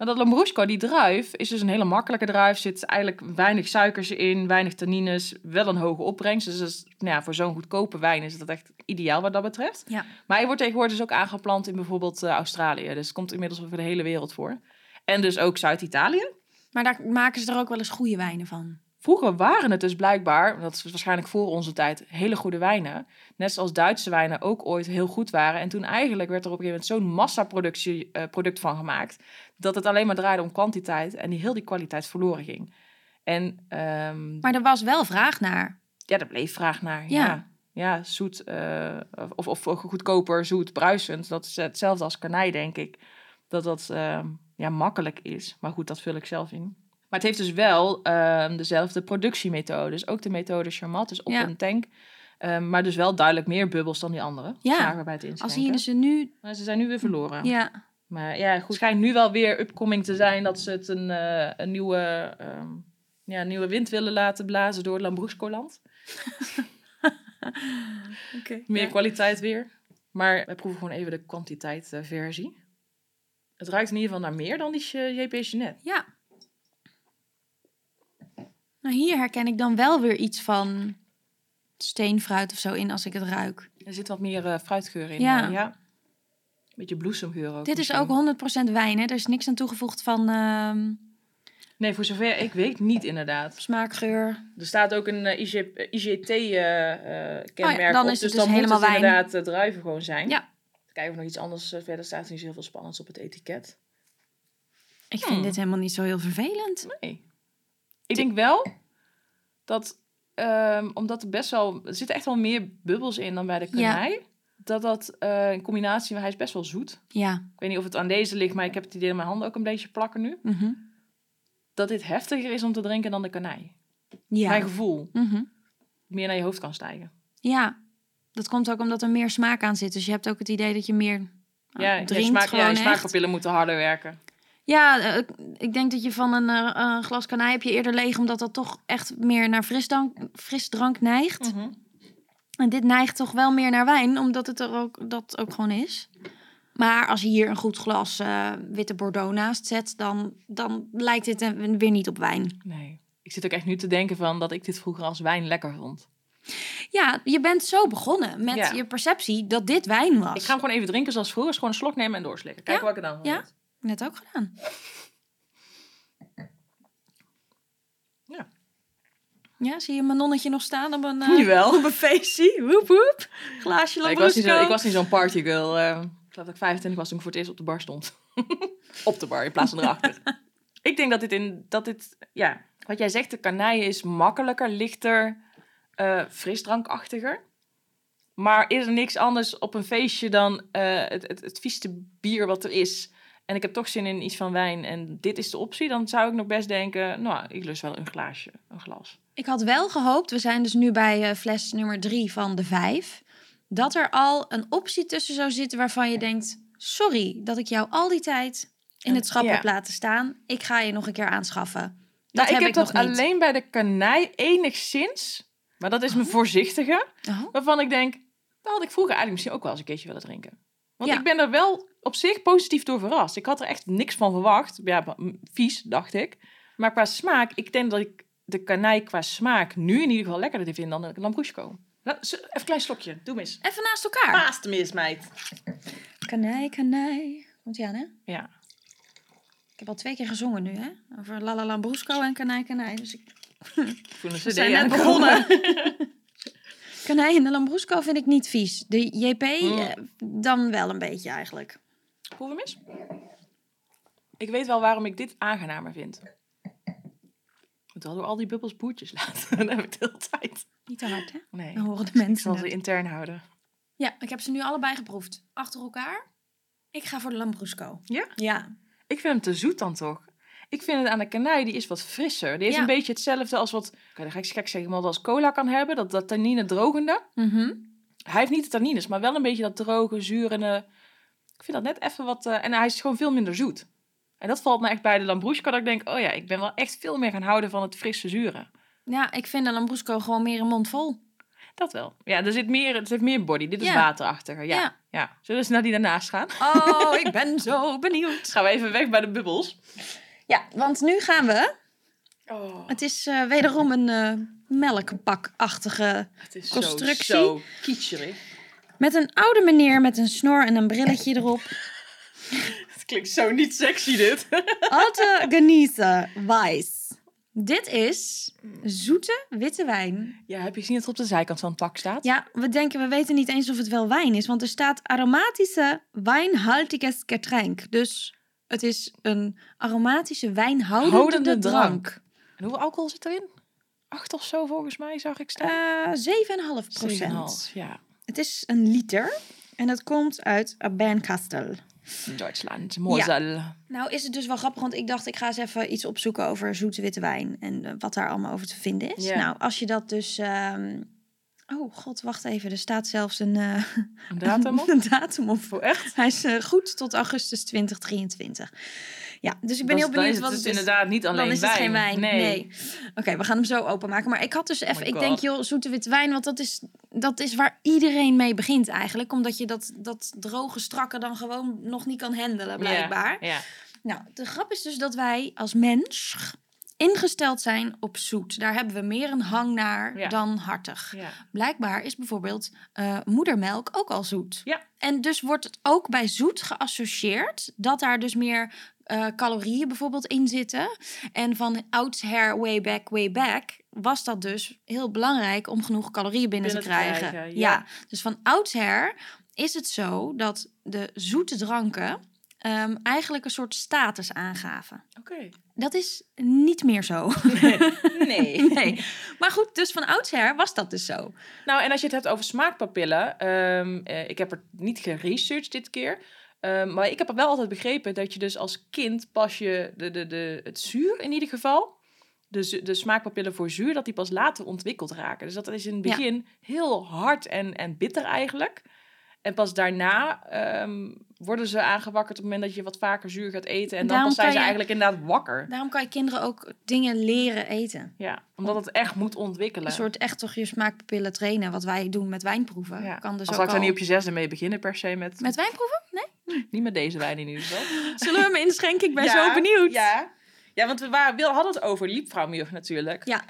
Maar dat Lambrusco, die druif, is dus een hele makkelijke druif. Zit eigenlijk weinig suikers in, weinig tannines, wel een hoge opbrengst. Dus dat is, nou ja, voor zo'n goedkope wijn is dat echt ideaal wat dat betreft. Ja. Maar hij wordt tegenwoordig dus ook aangeplant in bijvoorbeeld eh, Australië. Dus het komt inmiddels over de hele wereld voor. En dus ook Zuid-Italië. Maar daar maken ze er ook wel eens goede wijnen van. Vroeger waren het dus blijkbaar, dat is waarschijnlijk voor onze tijd, hele goede wijnen. Net zoals Duitse wijnen ook ooit heel goed waren. En toen eigenlijk werd er op een gegeven moment zo'n massaproductie eh, product van gemaakt, dat het alleen maar draaide om kwantiteit en die heel die kwaliteit verloren ging. En ehm, Maar er was wel vraag naar. ja, daar bleef vraag naar. Ja. Ja, ja, zoet eh, of, of goedkoper, zoet, bruisend. Dat is hetzelfde als karnij, denk ik. Dat dat ehm, ja, makkelijk is. Maar goed, dat vul ik zelf in. Maar het heeft dus wel ehm, dezelfde productiemethode. Dus ook de methode Charmat, dus op Ja. een tank. Ehm, maar dus wel duidelijk meer bubbels dan die andere. Ja. Bij het Als inschenken. zie je ze nu... Maar ze zijn nu weer verloren. Ja, Maar ja, goed. Het schijnt nu wel weer upcoming te zijn dat ze het een, eh, een nieuwe, ehm, ja, nieuwe wind willen laten blazen door Lambrusco-land. oké. Meer kwaliteit weer. Maar we proeven gewoon even de kwantiteit versie. Het ruikt in ieder geval naar meer dan die eh, JP Jeanette. Ja. Nou, hier herken ik dan wel weer iets van steenfruit of zo in als ik het ruik. Er zit wat meer eh, fruitgeur in. Ja. eh, ja. Beetje bloesemgeur ook. Dit is ook 100% wijn, hè? Er is niks aan toegevoegd van ehm, Nee, voor zover ik weet niet inderdaad. smaakgeur. Er staat ook een eh, IGT-kenmerk dan op. is dus dus dan helemaal moet het wijn. inderdaad uh, druiven gewoon zijn. Ja. Kijken of nog iets anders verder staat. Er niet zo heel veel spannends op het etiket. Ik vind Hmm. dit helemaal niet zo heel vervelend. Nee. Ik denk wel dat, ehm, omdat er best wel, er zitten echt wel meer bubbels in dan bij de Ja. kanij. Dat dat eh, in combinatie, hij is best wel zoet. Ja. Ik weet niet of het aan deze ligt, maar ik heb het idee dat mijn handen ook een beetje plakken nu. Mhm. Dat dit heftiger is om te drinken dan de kanij. Ja. Mijn gevoel. Mhm. Meer naar je hoofd kan stijgen. ja. Dat komt ook omdat er meer smaak aan zit. Dus je hebt ook het idee dat je meer ja, je, drinkt smaak, ja, smaakpapillen moeten harder werken. Ja, eh, ik- denk dat je van een eh, een glas kanij heb je eerder leeg... omdat dat toch echt meer naar frisdrank, frisdrank neigt. Mhm. En dit neigt toch wel meer naar wijn, omdat het er ook, dat ook gewoon is. Maar als je hier een goed glas eh, witte Bordeaux naast zet... Dan, dan lijkt dit weer niet op wijn. Nee. Ik zit ook echt nu te denken van dat ik dit vroeger als wijn lekker vond. Ja, je bent zo begonnen met Ja. je perceptie dat dit wijn was. Ik ga hem gewoon even drinken zoals vroeger. Dus gewoon een slok nemen en doorslikken. Kijken Ja? wat ik er dan van Ja? Net ook gedaan. Ja. Ja, zie je mijn nonnetje nog staan op een, eh, Jawel. op een feestje? Woep woep. Glaasje Nee, ik, was niet zo, Lambrusco. ik was niet zo'n partygirl. eh ik geloof dat ik 25 was toen ik voor het eerst op de bar stond. op de bar in plaats van erachter. ik denk dat dit in dat dit ja, wat jij zegt, de kanij is makkelijker, lichter, eh frisdrankachtiger. Maar is er niks anders op een feestje dan het, het, het vieste bier wat er is? En ik heb toch zin in iets van wijn en dit is de optie. Dan zou ik nog best denken, nou, ik lust wel een glaasje, een glas. Ik had wel gehoopt, we zijn dus nu bij eh, fles nummer drie van de vijf, dat er al een optie tussen zou zitten waarvan je denkt, sorry dat ik jou al die tijd in het schap ja. heb laten staan. Ik ga je nog een keer aanschaffen. Dat Nou, ik heb heb, ik dat alleen bij de kanij enigszins. Maar dat is mijn voorzichtige. Oh. Waarvan ik denk, dat had ik vroeger eigenlijk misschien ook wel eens een keertje willen drinken. Want Ja. ik ben er wel op zich positief door verrast. Ik had er echt niks van verwacht. Ja, mm, vies, dacht ik. Maar qua smaak, ik denk dat ik de kanij qua smaak nu in ieder geval lekkerder vind dan de Lambrusco. Even een klein slokje, doe mis. Even naast elkaar. Naast hem eens, meid. Kanij, kanij. Komt ie aan, hè? Ja. Ik heb al twee keer gezongen nu, hè? Over Lala Lambrusco en kanij, kanij. Dus ik... Ik voel een We cd zijn net begonnen. Kanij en de Lambrusco vind ik niet vies. De JP Mm. eh, dan wel een beetje eigenlijk. Proef hem eens. Ik weet wel waarom ik dit aangenamer vind. Het wel door al die bubbels boertjes laten. Dat heb ik de hele tijd. Niet te hard, hè? Nee, Dan horen de ik mensen zal ze intern houden. Ja, ik heb ze nu allebei geproefd. Achter elkaar. Ik ga voor de Lambrusco. Ja? Ja. Ik vind hem te zoet dan toch. Ik vind het aan de kanij, die is wat frisser. Die Ja. een beetje hetzelfde als wat, dan ga ik gek zeggen, maar als cola kan hebben. Dat, dat tannine drogende. Mhm. Hij heeft niet de tannines, maar wel een beetje dat droge, zurende. Ik vind dat net even wat... eh, en hij is gewoon veel minder zoet. En dat valt me echt bij de Lambrusco, dat ik denk, oh ja, ik ben wel echt veel meer gaan houden van het frisse zure. Ja, ik vind de Lambrusco gewoon meer een mond vol. Dat wel. Ja, er zit meer, het heeft meer body. Dit is Ja. waterachtiger. Ja. Ja. ja. Zullen we naar die daarnaast gaan? Oh, ik ben zo benieuwd. Gaan we even weg bij de bubbels. Ja, want nu gaan we. Oh, Het is eh, wederom een melkbakachtige. het is constructie. Zo, zo kitscherig. Met een oude meneer met een snor en een brilletje erop. Het klinkt zo niet sexy dit. Alte Genießer Weiss. Dit is zoete witte wijn. Ja, heb je gezien dat het op de zijkant van het pak staat? Ja, we denken, we weten niet eens of het wel wijn is, want er staat aromatische wijnhaltiges Getränk. Dus het is een aromatische wijnhoudende Houdende drank. drank. En hoeveel alcohol zit erin? Acht of zo volgens mij, zag ik staan. Eh 7,5 procent. 7,5, Ja, Het is een liter en het komt uit Bernkastel. Duitsland, Mosel. Nou is het dus wel grappig, want ik dacht ik ga eens even iets opzoeken over zoete witte wijn en eh, wat daar allemaal over te vinden is. Ja. Nou, als je dat dus... ehm, Oh god, wacht even. Er staat zelfs een, eh, Een datum op? een datum op. Oh, echt? Hij is eh, goed tot augustus 2023. Ja, dus ik ben Dat heel benieuwd is wat het dus is. inderdaad niet alleen Dan is het geen wijn. Nee. Nee. Oké, we gaan hem zo openmaken. Maar ik had dus even, my ik denk joh, zoete witte wijn, want dat is, dat is waar iedereen mee begint eigenlijk. Omdat je dat, dat droge, strakke dan gewoon nog niet kan handelen, blijkbaar. Ja, ja. Nou, de grap is dus dat wij als mens ingesteld zijn op zoet. Daar hebben we meer een hang naar Ja. dan hartig. ja. Blijkbaar is bijvoorbeeld eh, moedermelk ook al zoet. Ja. En dus wordt het ook bij zoet geassocieerd dat daar dus meer eh, calorieën bijvoorbeeld in zitten. En van oudsher, way back, way back, was dat dus heel belangrijk om genoeg calorieën binnen, Binnen te te krijgen. ja. ja. dus van oudsher is het zo dat de zoete dranken ehm, eigenlijk een soort status aangaven. Oké. Dat is niet meer zo. Nee. nee. Maar goed, dus van oudsher was dat dus zo. Nou, en als je het hebt over smaakpapillen, ehm, eh, ik heb er niet geresearched dit keer. Ehm, maar ik heb wel altijd begrepen dat je dus als kind pas je de, de, de, het zuur in ieder geval, de, de smaakpapillen voor zuur, dat die pas later ontwikkeld raken. Dus dat is in het Ja. begin heel hard en, en bitter eigenlijk. En pas daarna ehm, worden ze aangewakkerd op het moment dat je wat vaker zuur gaat eten. En dan pas zijn ze je- eigenlijk inderdaad wakker. Daarom kan je kinderen ook dingen leren eten. Ja, omdat het echt moet ontwikkelen. Een soort echt toch je smaakpapillen trainen, wat wij doen met wijnproeven. ja. Kan dus Al ook zal ik daar niet op je zesde mee beginnen per se met... Met wijnproeven? Nee? Niet met deze wijn in ieder geval. Zullen we hem inschenken? Ik ben Ja, zo benieuwd. Ja, ja want we, waren, hadden het over liepvrouwmjug natuurlijk. Ja.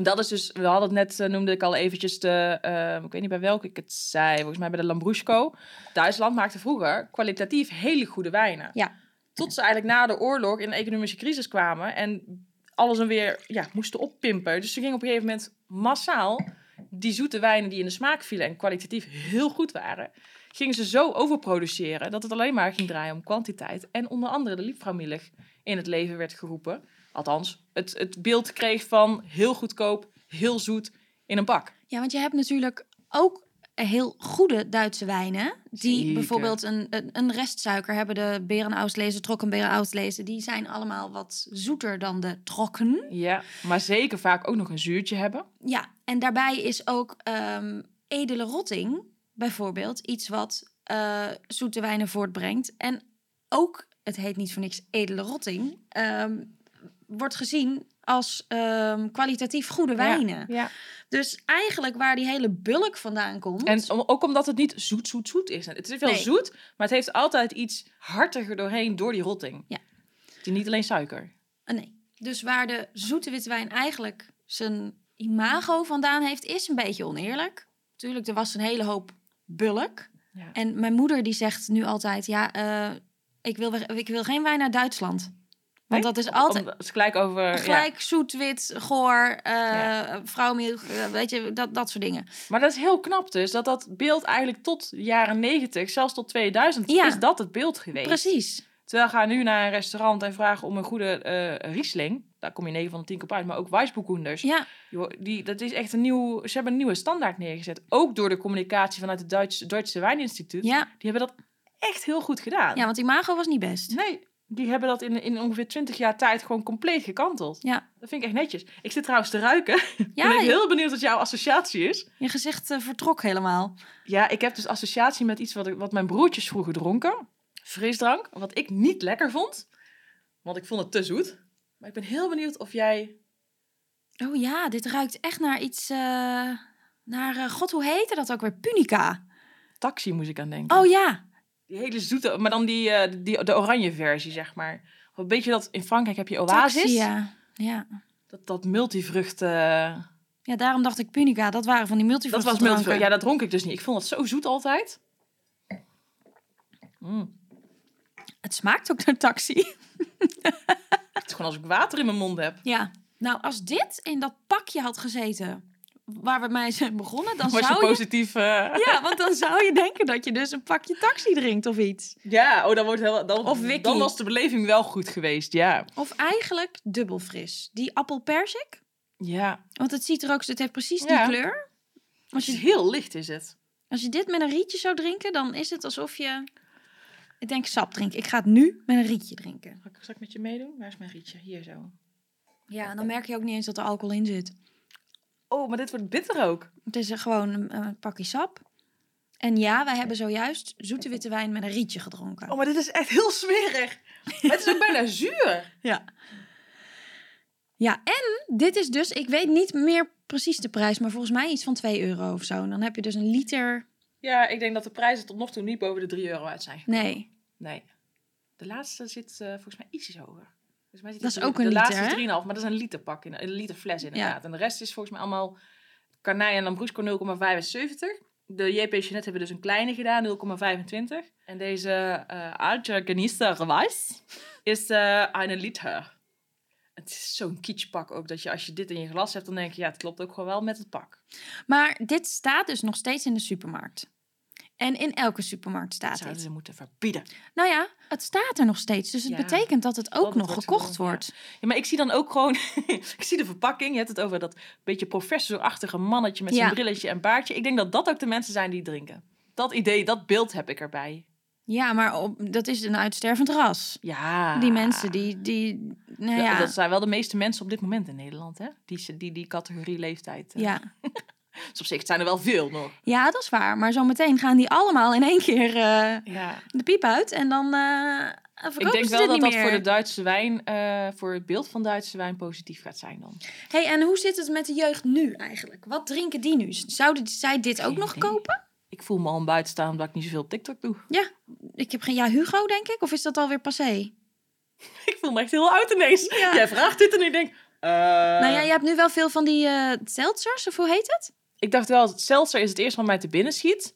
En dat is dus, we hadden het net, eh, noemde ik al eventjes de, eh, ik weet niet bij welke ik het zei, volgens mij bij de Lambrusco. Duitsland maakte vroeger kwalitatief hele goede wijnen. Ja. Tot ze eigenlijk na de oorlog in een economische crisis kwamen en alles dan weer ja, moesten oppimpen. Dus ze gingen op een gegeven moment massaal die zoete wijnen die in de smaak vielen en kwalitatief heel goed waren, gingen ze zo overproduceren dat het alleen maar ging draaien om kwantiteit. En onder andere de liefvrouwmilch in het leven werd geroepen. Althans, het, het beeld kreeg van heel goedkoop, heel zoet in een bak. Ja, want je hebt natuurlijk ook heel goede Duitse wijnen. Die Zeker. bijvoorbeeld een, een, een restsuiker hebben. De Berenauslese, Trockenberenauslese. Die zijn allemaal wat zoeter dan de trokken. Ja, maar zeker vaak ook nog een zuurtje hebben. Ja, en daarbij is ook ehm, edele rotting bijvoorbeeld iets wat eh, zoete wijnen voortbrengt. En ook, het heet niet voor niks edele rotting, ehm, wordt gezien als ehm, kwalitatief goede wijnen. Ja. Dus eigenlijk waar die hele bulk vandaan komt. En om- ook omdat het niet zoet, zoet, zoet is. Het is wel Nee. zoet, maar het heeft altijd iets hartiger doorheen door die rotting. Ja. Het is niet alleen suiker. Ah, nee. Dus waar de zoete witte wijn eigenlijk zijn imago vandaan heeft, is een beetje oneerlijk. Tuurlijk, er was een hele hoop bulk. Ja. En mijn moeder die zegt nu altijd, ja, eh, ik, wil, ik wil geen wijn uit Duitsland. Want dat is altijd Om- het is gelijk over... ja. gelijk zoet, wit, goor, Ja. eh, weet je, dat, dat soort dingen. Maar dat is heel knap dus, dat dat beeld eigenlijk tot de jaren 90, zelfs tot 2000, Ja. is dat het beeld geweest. Precies. Terwijl ga nu naar een restaurant en vragen om een goede eh Riesling. Daar kom je 9 van de 10 keer op uit. Maar ook Weissburgunders. Ja, die, dat is echt een nieuw... Ze hebben een nieuwe standaard neergezet. Ook door de communicatie vanuit het Duitse, Duitse Wijninstituut. ja. Die hebben dat echt heel goed gedaan. ja, want imago was niet best. Nee, die hebben dat in, in ongeveer 20 jaar tijd gewoon compleet gekanteld. Ja. Dat vind ik echt netjes. Ik zit trouwens te ruiken. Ik Ja, ben ik heel benieuwd wat jouw associatie is. je gezicht eh, vertrok helemaal. Ja, ik heb dus associatie met iets wat, ik, wat mijn broertjes vroeger dronken. Frisdrank. Wat ik niet lekker vond. Want ik vond het te zoet. Maar ik ben heel benieuwd of jij... Oh ja, dit ruikt echt naar iets... eh, naar, eh, god, hoe heette dat ook weer? Punica. Taxi moest ik aan denken. Oh ja. Die hele zoete, maar dan die, eh, die, de oranje versie, zeg maar. Of weet je dat in Frankrijk heb je Oasis? Taxi, ja. ja. Dat, dat multivrucht... eh, Ja, daarom dacht ik Punica. Dat waren van die dat multivruchten was multivrucht. Ja, dat dronk ik dus niet. Ik vond dat zo zoet altijd. Mm. Het smaakt ook naar taxi. Het is gewoon als ik water in mijn mond heb. Ja. Nou, als dit in dat pakje had gezeten waar we mee zijn begonnen, dan Was zou je... positief... eh, Ja, want dan zou je denken dat je dus een pakje taxi drinkt of iets. Ja, oh, dan, wordt heel, dan, Of Wiki. dan was de beleving wel goed geweest, ja. Of eigenlijk dubbel fris. Die appelpersik. Ja, Want het ziet er ook, het heeft precies die Ja. kleur. Als het is je, heel licht is het. als je dit met een rietje zou drinken, dan is het alsof je... Ik denk sap drinken. Ik ga het nu met een rietje drinken. Zal ik, zal ik met je meedoen? Waar is mijn rietje? Hier zo. Ja, en dan merk je ook niet eens dat er alcohol in zit. Oh, maar dit wordt bitter ook. Het is er gewoon een, een pakje sap. En ja, wij hebben zojuist zoete witte wijn met een rietje gedronken. Oh, maar dit is echt heel smerig. Maar het is ook bijna zuur. Ja. Ja, en dit is dus, ik weet niet meer precies de prijs, maar volgens mij iets van 2 euro of zo. En dan heb je dus een liter. Ja, ik denk dat de prijzen tot nog toe niet boven de 3 euro uit zijn. gekomen. Nee. Nee. De laatste zit eh, volgens mij ietsjes hoger. Mij zit Dat is ook een de liter, laatste hè? is 3,5, maar dat is een liter pak, in, een liter fles inderdaad. En de rest is volgens mij allemaal Carnij en Lambrusco 0,75. De JP Jeanette hebben dus een kleine gedaan, 0,25. En deze uh, Alger Genießer Weiss is eh een liter. Het is zo'n kitschpak ook, dat je als je dit in je glas hebt, dan denk je, ja, het klopt ook gewoon wel met het pak. Maar dit staat dus nog steeds in de supermarkt. En in elke supermarkt staat Zouden dit. ze moeten verbieden. Nou ja, het staat er nog steeds. Dus het Ja, betekent dat het ook nog wordt gekocht gewoon, wordt. Ja, maar ik zie dan ook gewoon... ik zie de verpakking. Je hebt het over dat beetje professorachtige mannetje met zijn brilletje en baardje. Ik denk dat dat ook de mensen zijn die drinken. Dat idee, dat beeld heb ik erbij. Ja, maar op, dat is een uitstervend ras. Ja. Die mensen, die, die nou Ja, ja, Dat zijn wel de meeste mensen op dit moment in Nederland, hè? Die, die, die categorie leeftijd. eh. ja. Dus op zich zijn er wel veel nog. ja, dat is waar. Maar zometeen gaan die allemaal in één keer eh, Ja. de piep uit. En dan verkopen Ik denk wel dat dat meer. voor de Duitse wijn, eh, voor het beeld van Duitse wijn positief gaat zijn dan. hey, en hoe zit het met de jeugd nu eigenlijk? Wat drinken die nu? Zouden zij dit ook nog kopen? Ik voel me al een buiten staan omdat ik niet zoveel op TikTok doe. Ik heb geen... Ja, Hugo denk ik? Of is dat alweer passé? Ik voel me echt heel oud ineens. Ja. Jij vraagt dit en ik denk... nou ja, je hebt nu wel veel van die seltzers, of hoe heet het? Ik dacht wel, seltzer is het eerste wat mij te binnen schiet.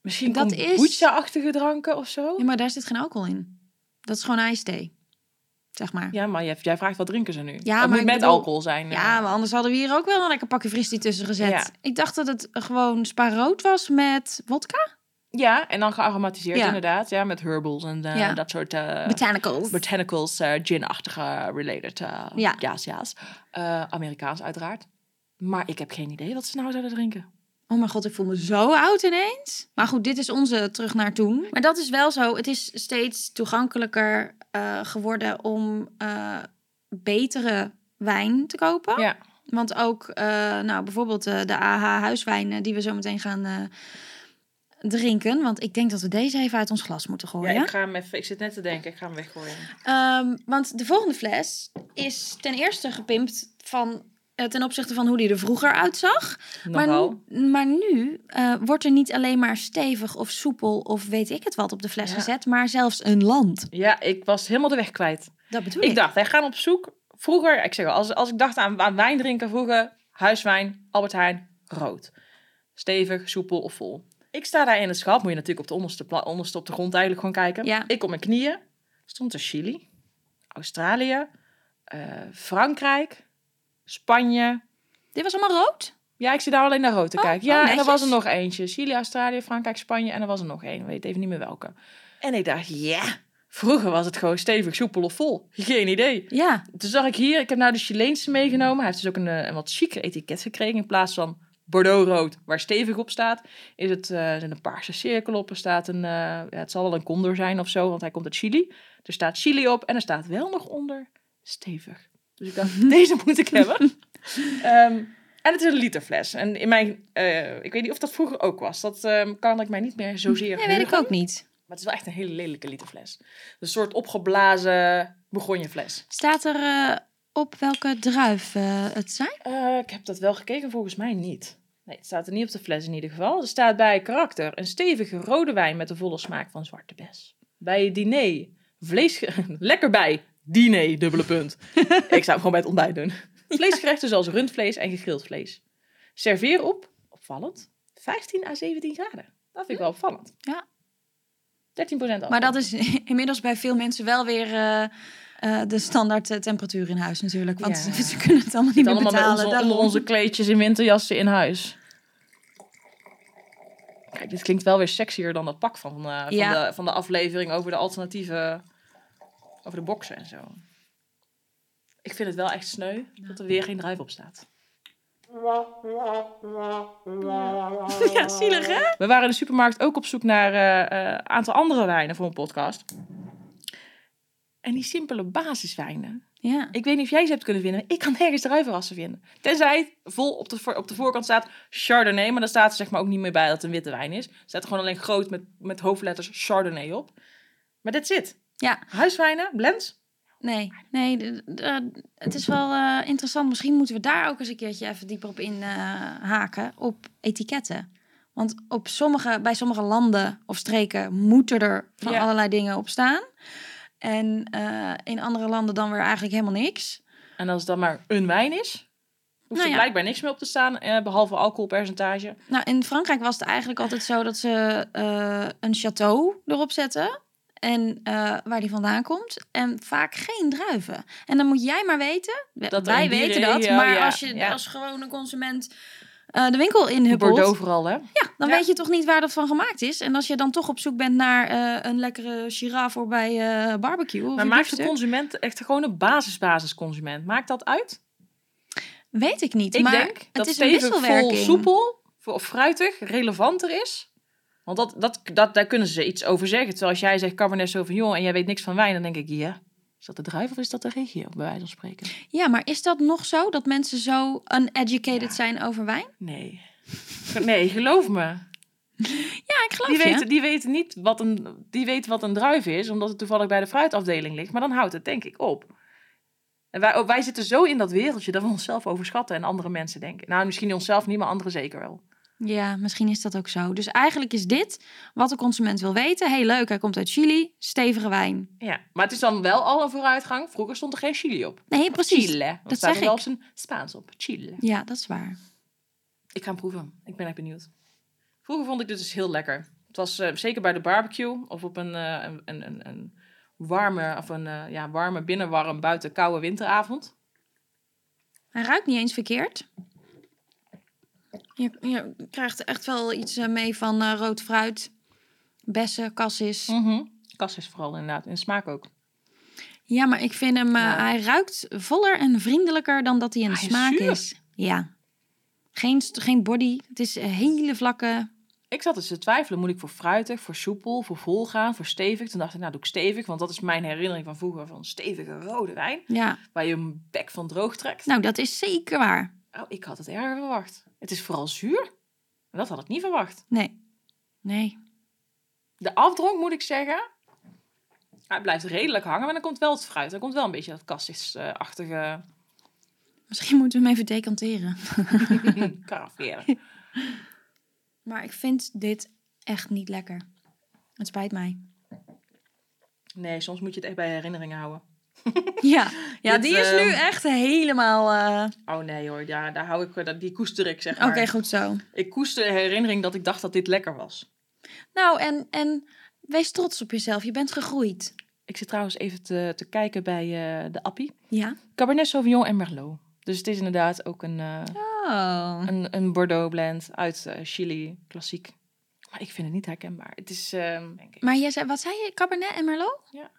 Misschien Dat dat is- kombucha-achtige dranken of zo. Ja, maar daar zit geen alcohol in. Dat is gewoon ijsthee. Zeg maar. Ja, maar jij, jij vraagt wat drinken ze nu? Ja, het maar moet met bedoel- alcohol zijn. Ja, eh. maar anders hadden we hier ook wel een lekker pakje fristie tussen gezet. Ja. Ik dacht dat het gewoon spa rood was met vodka. ja, en dan gearomatiseerd Ja. inderdaad. Ja, met herbals en eh, Ja. dat soort... eh Botanicals. botanicals, gin-achtige related. Ja. Ja's, ja's. Amerikaans uiteraard. Maar ik heb geen idee wat ze nou zouden drinken. Oh mijn god, ik voel me zo oud ineens. Maar goed, dit is onze terug naar toen. Maar dat is wel zo. Het is steeds toegankelijker eh, geworden om eh, betere wijn te kopen. Ja. Want ook, eh, nou, bijvoorbeeld de AH huiswijn die we zo meteen gaan drinken. Want ik denk dat we deze even uit ons glas moeten gooien. Ja, ik ga hem even... Ik zit net te denken, ik ga hem weggooien. Ehm, want de volgende fles is ten eerste gepimpt van, ten opzichte van hoe die er vroeger uitzag. Maar, Nogal. maar nu eh, wordt er niet alleen maar stevig of soepel of weet ik het wat op de fles Ja. gezet, maar zelfs een land. Ja, ik was helemaal de weg kwijt. Dat bedoel Ik dacht, wij gaan op zoek. Vroeger, ik zeg al, als, als ik dacht aan, aan wijn drinken vroeger, huiswijn, Albert Heijn, rood. Stevig, soepel of vol. Ik sta daar in het schap, moet je natuurlijk op de onderste, onderste op de grond eigenlijk gewoon kijken. Ja. Ik op mijn knieën, stond er Chili, Australië, eh, Frankrijk, Spanje. Dit was allemaal rood? Ja, ik zie daar alleen naar rood te Oh, kijken. oh, Ja, en er was er nog eentje. Chili, Australië, Frankrijk, Spanje en er was er nog één. Weet even niet meer welke. En ik dacht, ja, vroeger was het gewoon stevig, soepel of vol. Geen idee. Ja. Toen zag ik hier, ik heb nou de Chileense meegenomen. Hij heeft dus ook een, eh, een wat chique etiket gekregen. In plaats van Bordeaux-rood, waar stevig op staat, is het eh, een paarse cirkel op. Er staat een, eh, ja, het zal wel een condor zijn of zo, want hij komt uit Chili. Er staat chili op en er staat wel nog onder stevig. Dus ik dacht, deze moet ik hebben. Ehm, en het is een literfles. En in mijn, eh, ik weet niet of dat vroeger ook was. Dat ehm, kan ik mij niet meer zozeer Nee, weet ik ook niet. Maar het is wel echt een hele lelijke literfles. Een soort opgeblazen begonjefles. Staat er eh, op welke druif eh, het zijn? Ik heb dat wel gekeken, volgens mij niet. Nee, het staat er niet op de fles in ieder geval. Er staat bij karakter een stevige rode wijn met de volle smaak van zwarte bes. Bij het diner, vlees... Lekker bij, diner, dubbele punt. ik zou het gewoon bij het ontbijt doen. Vleesgerechten zoals rundvlees en gegrild vlees. Serveer op, opvallend, 15 à 17 graden. Dat vind ik wel opvallend. Ja. 13% af. Maar dat is inmiddels bij veel mensen wel weer eh, eh, de standaard eh, temperatuur in huis natuurlijk. Want Ja. ze kunnen het allemaal niet meer allemaal met betalen. onze, onder onze kleedjes in winterjassen in huis. Kijk, dit klinkt wel weer sexier dan dat pak van, eh, van, Ja. de, van de aflevering over de alternatieve... Over de boksen en zo. Ik vind het wel echt sneu dat er weer geen druif op staat. Ja, zielig hè? We waren in de supermarkt ook op zoek naar een aantal andere wijnen voor een podcast. En die simpele basiswijnen, Ja. Ik weet niet of jij ze hebt kunnen vinden. Ik kan nergens druivenrassen vinden. Tenzij het vol op de, voor- op de voorkant staat Chardonnay. Maar daar staat er zeg maar ook niet meer bij dat het een witte wijn is. Er staat er gewoon alleen groot met, met hoofdletters Chardonnay op. Maar dit zit. Ja. Huiswijnen, blends. Nee, nee de- de- het is wel eh, interessant. Misschien moeten we daar ook eens een keertje even dieper op in eh, haken. Op etiketten. Want op sommige, bij sommige landen of streken moeten er van Ja. allerlei dingen op staan. En eh, in andere landen dan weer eigenlijk helemaal niks. En als het dan maar een wijn is, hoeft Nou er ja. blijkbaar niks meer op te staan. eh, behalve alcoholpercentage. Nou, in Frankrijk was het eigenlijk altijd zo dat ze eh, een château erop zetten. En eh, waar die vandaan komt. En vaak geen druiven. En dan moet jij maar weten. we- Dat wij in weten dat. maar ja, als je ja. als gewone consument eh, de winkel inhuppelt. Bordeaux vooral, hè? Ja, dan Ja. weet je toch niet waar dat van gemaakt is. En als je dan toch op zoek bent naar eh, een lekkere Shiraz voor bij barbecue. Of Maar maakt de consument echt gewoon een basis-basisconsument? Maakt dat uit? Weet ik niet. Ik maar denk het dat is een stevig, vol, wisselwerking. soepel of fruitig relevanter is. Want dat, dat, dat, daar kunnen ze iets over zeggen. Terwijl als jij zegt Cabernet Sauvignon en jij weet niks van wijn, dan denk ik, ja, is dat de druif of is dat de regio, bij wijze van spreken? Ja, maar is dat nog zo? Dat mensen zo uneducated Ja. zijn over wijn? Nee. Nee, geloof me. Ja, ik geloof Die je. weten, die, weten niet wat een, die weten wat een druif is, omdat het toevallig bij de fruitafdeling ligt. Maar dan houdt het denk ik op. En wij, wij zitten zo in dat wereldje dat we onszelf overschatten en andere mensen denken. Nou, misschien onszelf niet, maar anderen zeker wel. Ja, misschien is dat ook zo. Dus eigenlijk is dit wat de consument wil weten. Heel leuk, hij komt uit Chili, stevige wijn. Ja, maar het is dan wel al een vooruitgang. Vroeger stond er geen chili op. Nee, precies. Chile. Dat Dat staat zeg er wel op zijn Spaans op. Chile. Ja, dat is waar. Ik ga hem proeven. Ik ben echt benieuwd. Vroeger vond ik dit dus heel lekker. Het was eh, zeker bij de barbecue of op een, eh, een, een, een, een warme, of een eh, ja, warme binnenwarm buiten koude winteravond. Hij ruikt niet eens verkeerd. Je, je krijgt echt wel iets eh, mee van eh, rood fruit, bessen, cassis. Mhm. Kassis vooral inderdaad. In smaak ook. Ja, maar ik vind hem, eh, Ja. hij ruikt voller en vriendelijker dan dat hij is smaak zuur. is. Ja. Geen, geen body. Het is een hele vlakke. Ik zat dus te twijfelen. Moet ik voor fruitig, voor soepel, voor vol gaan, voor stevig? Toen dacht ik, nou doe ik stevig. Want dat is mijn herinnering van vroeger van stevige rode wijn. Ja, Waar je een bek van droog trekt. nou dat is zeker waar. Oh, ik had het erger verwacht. Het is vooral zuur. Dat had ik niet verwacht. Nee. Nee. De afdronk, moet ik zeggen, hij blijft redelijk hangen. Maar dan komt wel het fruit. Dan komt wel een beetje dat kassis-achtige Misschien moeten we hem even decanteren. karaferen. Maar ik vind dit echt niet lekker. Het spijt mij. Nee, soms moet je het echt bij herinneringen houden. Ja, ja Dit, die is ehm, nu echt helemaal... eh, Oh nee hoor, ja, daar hou ik, dat- die koester ik zeg maar. Oké, goed zo. Ik koester de herinnering dat ik dacht dat dit lekker was. Nou, en, en wees trots op jezelf. Je bent gegroeid. Ik zit trouwens even te, te kijken bij eh, de appie. Ja. Cabernet Sauvignon en Merlot. Dus het is inderdaad ook een, eh, Oh. een, een Bordeaux blend uit eh, Chili, klassiek. Maar ik vind het niet herkenbaar. Het is, ehm, denk ik. Maar jij zei, wat zei je? Cabernet en Merlot? Ja.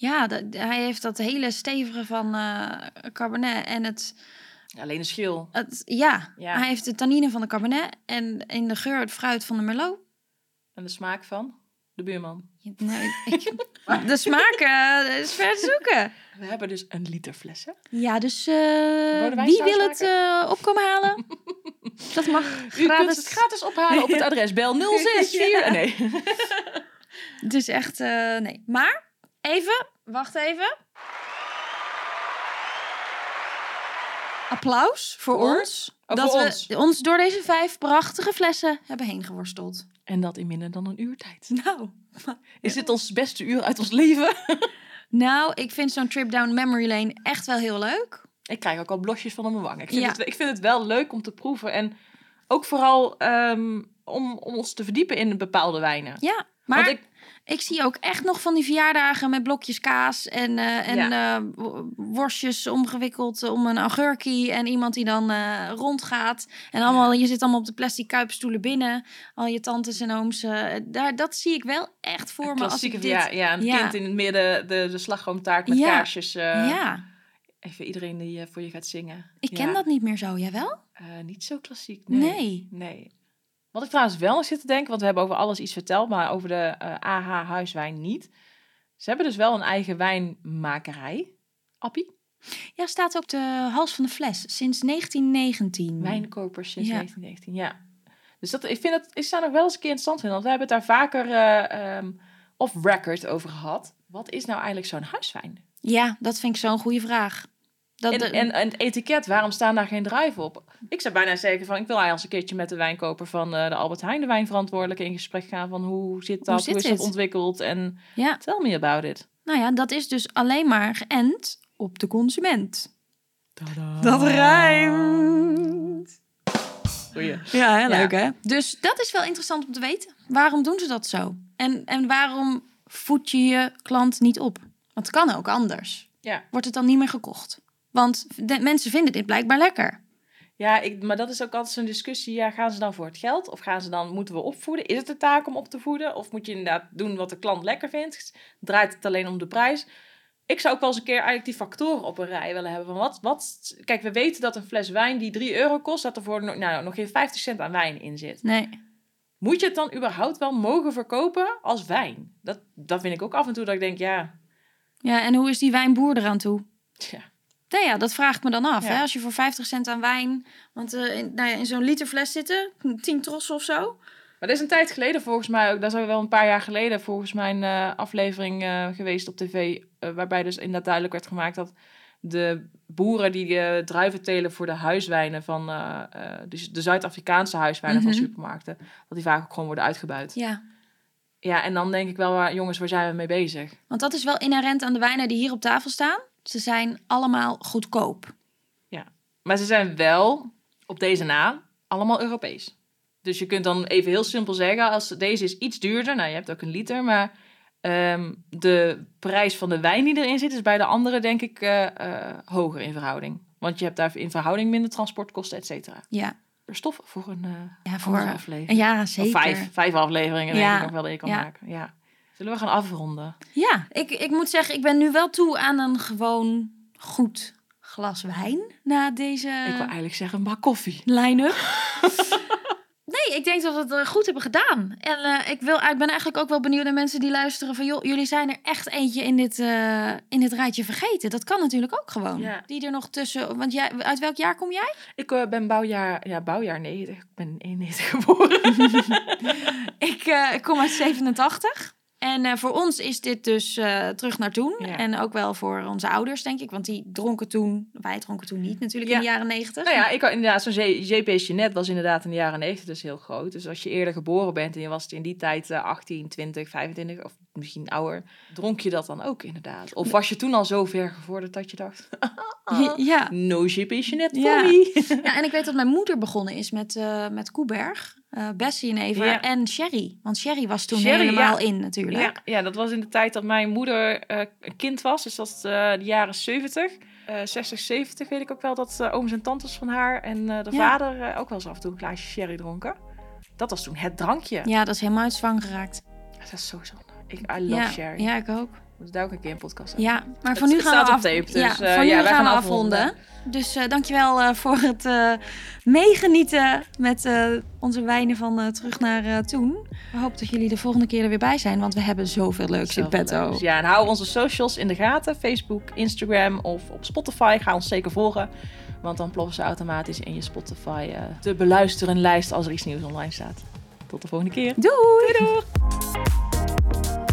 Ja, dat- hij heeft dat hele stevige van eh Cabernet en het, alleen de schil. het... Ja, Ja. hij heeft de tannine van de Cabernet en in de geur het fruit van de Merlot. En de smaak van? de buurman. Nee, ik, de smaak eh, is ver te zoeken. We hebben dus een liter flessen. Ja, dus eh, wie wil het eh, opkomen halen? Dat mag U kunt gratis. het gratis ophalen op het adres. Bel 064. Ja. Nee. Het is echt, nee. Maar, even, wacht even. Applaus voor, ons. Oh, dat voor we ons. ons door deze vijf prachtige flessen hebben heen geworsteld. En dat in minder dan een uur tijd. Nou, Is dit ons beste uur uit ons leven? nou ik vind zo'n trip down memory lane echt wel heel leuk. Ik krijg ook al blosjes van op mijn wang. Ik vind, Ja. het, ik vind het wel leuk om te proeven. En ook vooral ehm, om, om ons te verdiepen in bepaalde wijnen. Ja, maar Want ik... ik, zie ook echt nog van die verjaardagen met blokjes kaas en, eh, en eh, wo- worstjes omgewikkeld om een augurkie. En iemand die dan eh, rondgaat. En allemaal, je zit allemaal op de plastic kuipstoelen binnen. Al je tantes en ooms. daar, dat zie ik wel echt voor me als ik dit... ja, ja, een Ja. kind in het midden, de, de slagroomtaart met kaarsjes. ja, Even iedereen die voor je gaat zingen. ik ken dat niet meer zo. Jij wel? Niet zo klassiek. Nee. Nee. nee. Wat ik trouwens wel zit te denken, want we hebben over alles iets verteld, maar over de AH huiswijn niet. Ze hebben dus wel een eigen wijnmakerij. Appie? Ja, staat op de hals van de fles. Sinds 1919. Wijnkopers sinds Ja. 1919, ja. Dus dat, ik vind het, ik zou nog wel eens een keer interessant vinden, want we hebben het daar vaker eh, ehm, off-record over gehad. Wat is nou eigenlijk zo'n huiswijn? Ja, dat vind ik zo'n goede vraag. Dat, En, de- en, en het etiket, waarom staan daar geen druiven op? Ik zou bijna zeggen van, ik wil eigenlijk eens een keertje met de wijnkoper van eh, de Albert Heijn, de wijnverantwoordelijke, in gesprek gaan van hoe zit dat, hoe, zit is dat ontwikkeld en ja, tell me about it. nou ja, dat is dus alleen maar geënt op de consument. Dat rijmt. Goeie. Ja, heel Ja. leuk hè? Dus dat is wel interessant om te weten. Waarom doen ze dat zo? En, en waarom voed je je klant niet op? Want het kan ook anders. Ja. Wordt het dan niet meer gekocht? Want de, mensen vinden dit blijkbaar lekker. Ja, ik, maar dat is ook altijd zo'n discussie. Ja, gaan ze dan voor het geld? Of gaan ze dan, moeten we opvoeden? Is het de taak om op te voeden? Of moet je inderdaad doen wat de klant lekker vindt? Draait het alleen om de prijs? Ik zou ook wel eens een keer eigenlijk die factoren op een rij willen hebben. Van wat, wat, kijk, we weten dat een fles wijn die 3 euro kost, dat er voor nog, nou, nog geen 50 cent aan wijn in zit. Nee. Moet je het dan überhaupt wel mogen verkopen als wijn? Dat, dat vind ik ook af en toe dat ik denk, ja, Ja, en hoe is die wijnboer eraan toe? tja, Nou ja, dat vraag ik me dan af. Ja. Hè? Als je voor 50 cent aan wijn, want eh, in, nou ja, in zo'n liter fles zitten, 10 trossen of zo. Maar dat is een tijd geleden volgens mij ook. Dat is wel een paar jaar geleden volgens mij een eh, aflevering eh, geweest op tv. waarbij dus inderdaad duidelijk werd gemaakt dat de boeren die druiven telen voor de huiswijnen van dus de Zuid-Afrikaanse huiswijnen Mhm. van supermarkten. Dat die vaak ook gewoon worden uitgebuit. Ja, Ja, en dan denk ik wel, jongens, waar zijn we mee bezig? want dat is wel inherent aan de wijnen die hier op tafel staan. Ze zijn allemaal goedkoop. Maar ze zijn wel, op deze na, allemaal Europees. Dus je kunt dan even heel simpel zeggen, als deze is iets duurder, nou je hebt ook een liter, maar ehm, de prijs van de wijn die erin zit is bij de andere denk ik eh, eh, hoger in verhouding. Want je hebt daar in verhouding minder transportkosten, et cetera. Ja, Er stof voor een eh ja voor. aflevering. Ja, Of zeker. vijf, vijf afleveringen denk Ja, ik nog wel dat je kan ja. maken. Ja. Zullen we gaan afronden? Ja, ik, ik moet zeggen, ik ben nu wel toe aan een gewoon goed glas wijn na deze Ik wil eigenlijk zeggen, maar koffie. line-up. nee, ik denk dat we het eh, goed hebben gedaan. En eh, ik, wil, ik ben eigenlijk ook wel benieuwd naar mensen die luisteren van... joh, jullie zijn er echt eentje in dit, eh, in dit rijtje vergeten. Dat kan natuurlijk ook gewoon. Ja. Die er nog tussen... Want jij, uit welk jaar kom jij? Ik ben bouwjaar, ja, bouwjaar 90. Ik ben 91 geboren. Ik, ik kom uit 87. En eh, voor ons is dit dus eh, terug naar toen. Ja. En ook wel voor onze ouders, denk ik. Want die dronken toen... Wij dronken toen niet natuurlijk Ja. in de jaren 90. Nou ja, ik had inderdaad, zo'n JP Jeanette was inderdaad in de jaren 90 dus heel groot. Dus als je eerder geboren bent en je was in die tijd eh, 18, 20, 25 of misschien ouder, dronk je dat dan ook inderdaad? Of was je toen al zo ver gevorderd dat je dacht, Ja. no JP Jeanette Ja. for me? ja, en ik weet dat mijn moeder begonnen is met, eh met Koeberg. Eh Bessie en Eva Ja. en Sherry. Want Sherry was toen Sherry, helemaal ja. in natuurlijk. Ja, ja, dat was in de tijd dat mijn moeder eh, een kind was. Dus dat is eh, de jaren 70. eh 60, 70 weet ik ook wel dat ooms en tantes van haar en de vader ook wel eens af en toe een glaasje sherry dronken. Dat was toen het drankje. Ja, dat is helemaal uit zwang geraakt. Dat is zo zonde. Ik, I love sherry. ja, ik ook. Moeten daar ook een keer een podcast. Ja, maar voor nu gaan we op af... tape, dus, ja, eh, voor nu ja, wij gaan we afronden. afronden. Dus eh, dankjewel eh voor het meegenieten met onze wijnen van terug naar toen. We hopen dat jullie de volgende keer er weer bij zijn, want we hebben zoveel leuks in petto. leuks. Ja, en hou onze socials in de gaten. Facebook, Instagram of op Spotify. Ga ons zeker volgen. Want dan ploppen ze automatisch in je Spotify te beluisteren lijst als er iets nieuws online staat. Tot de volgende keer. Doei! Doei doei!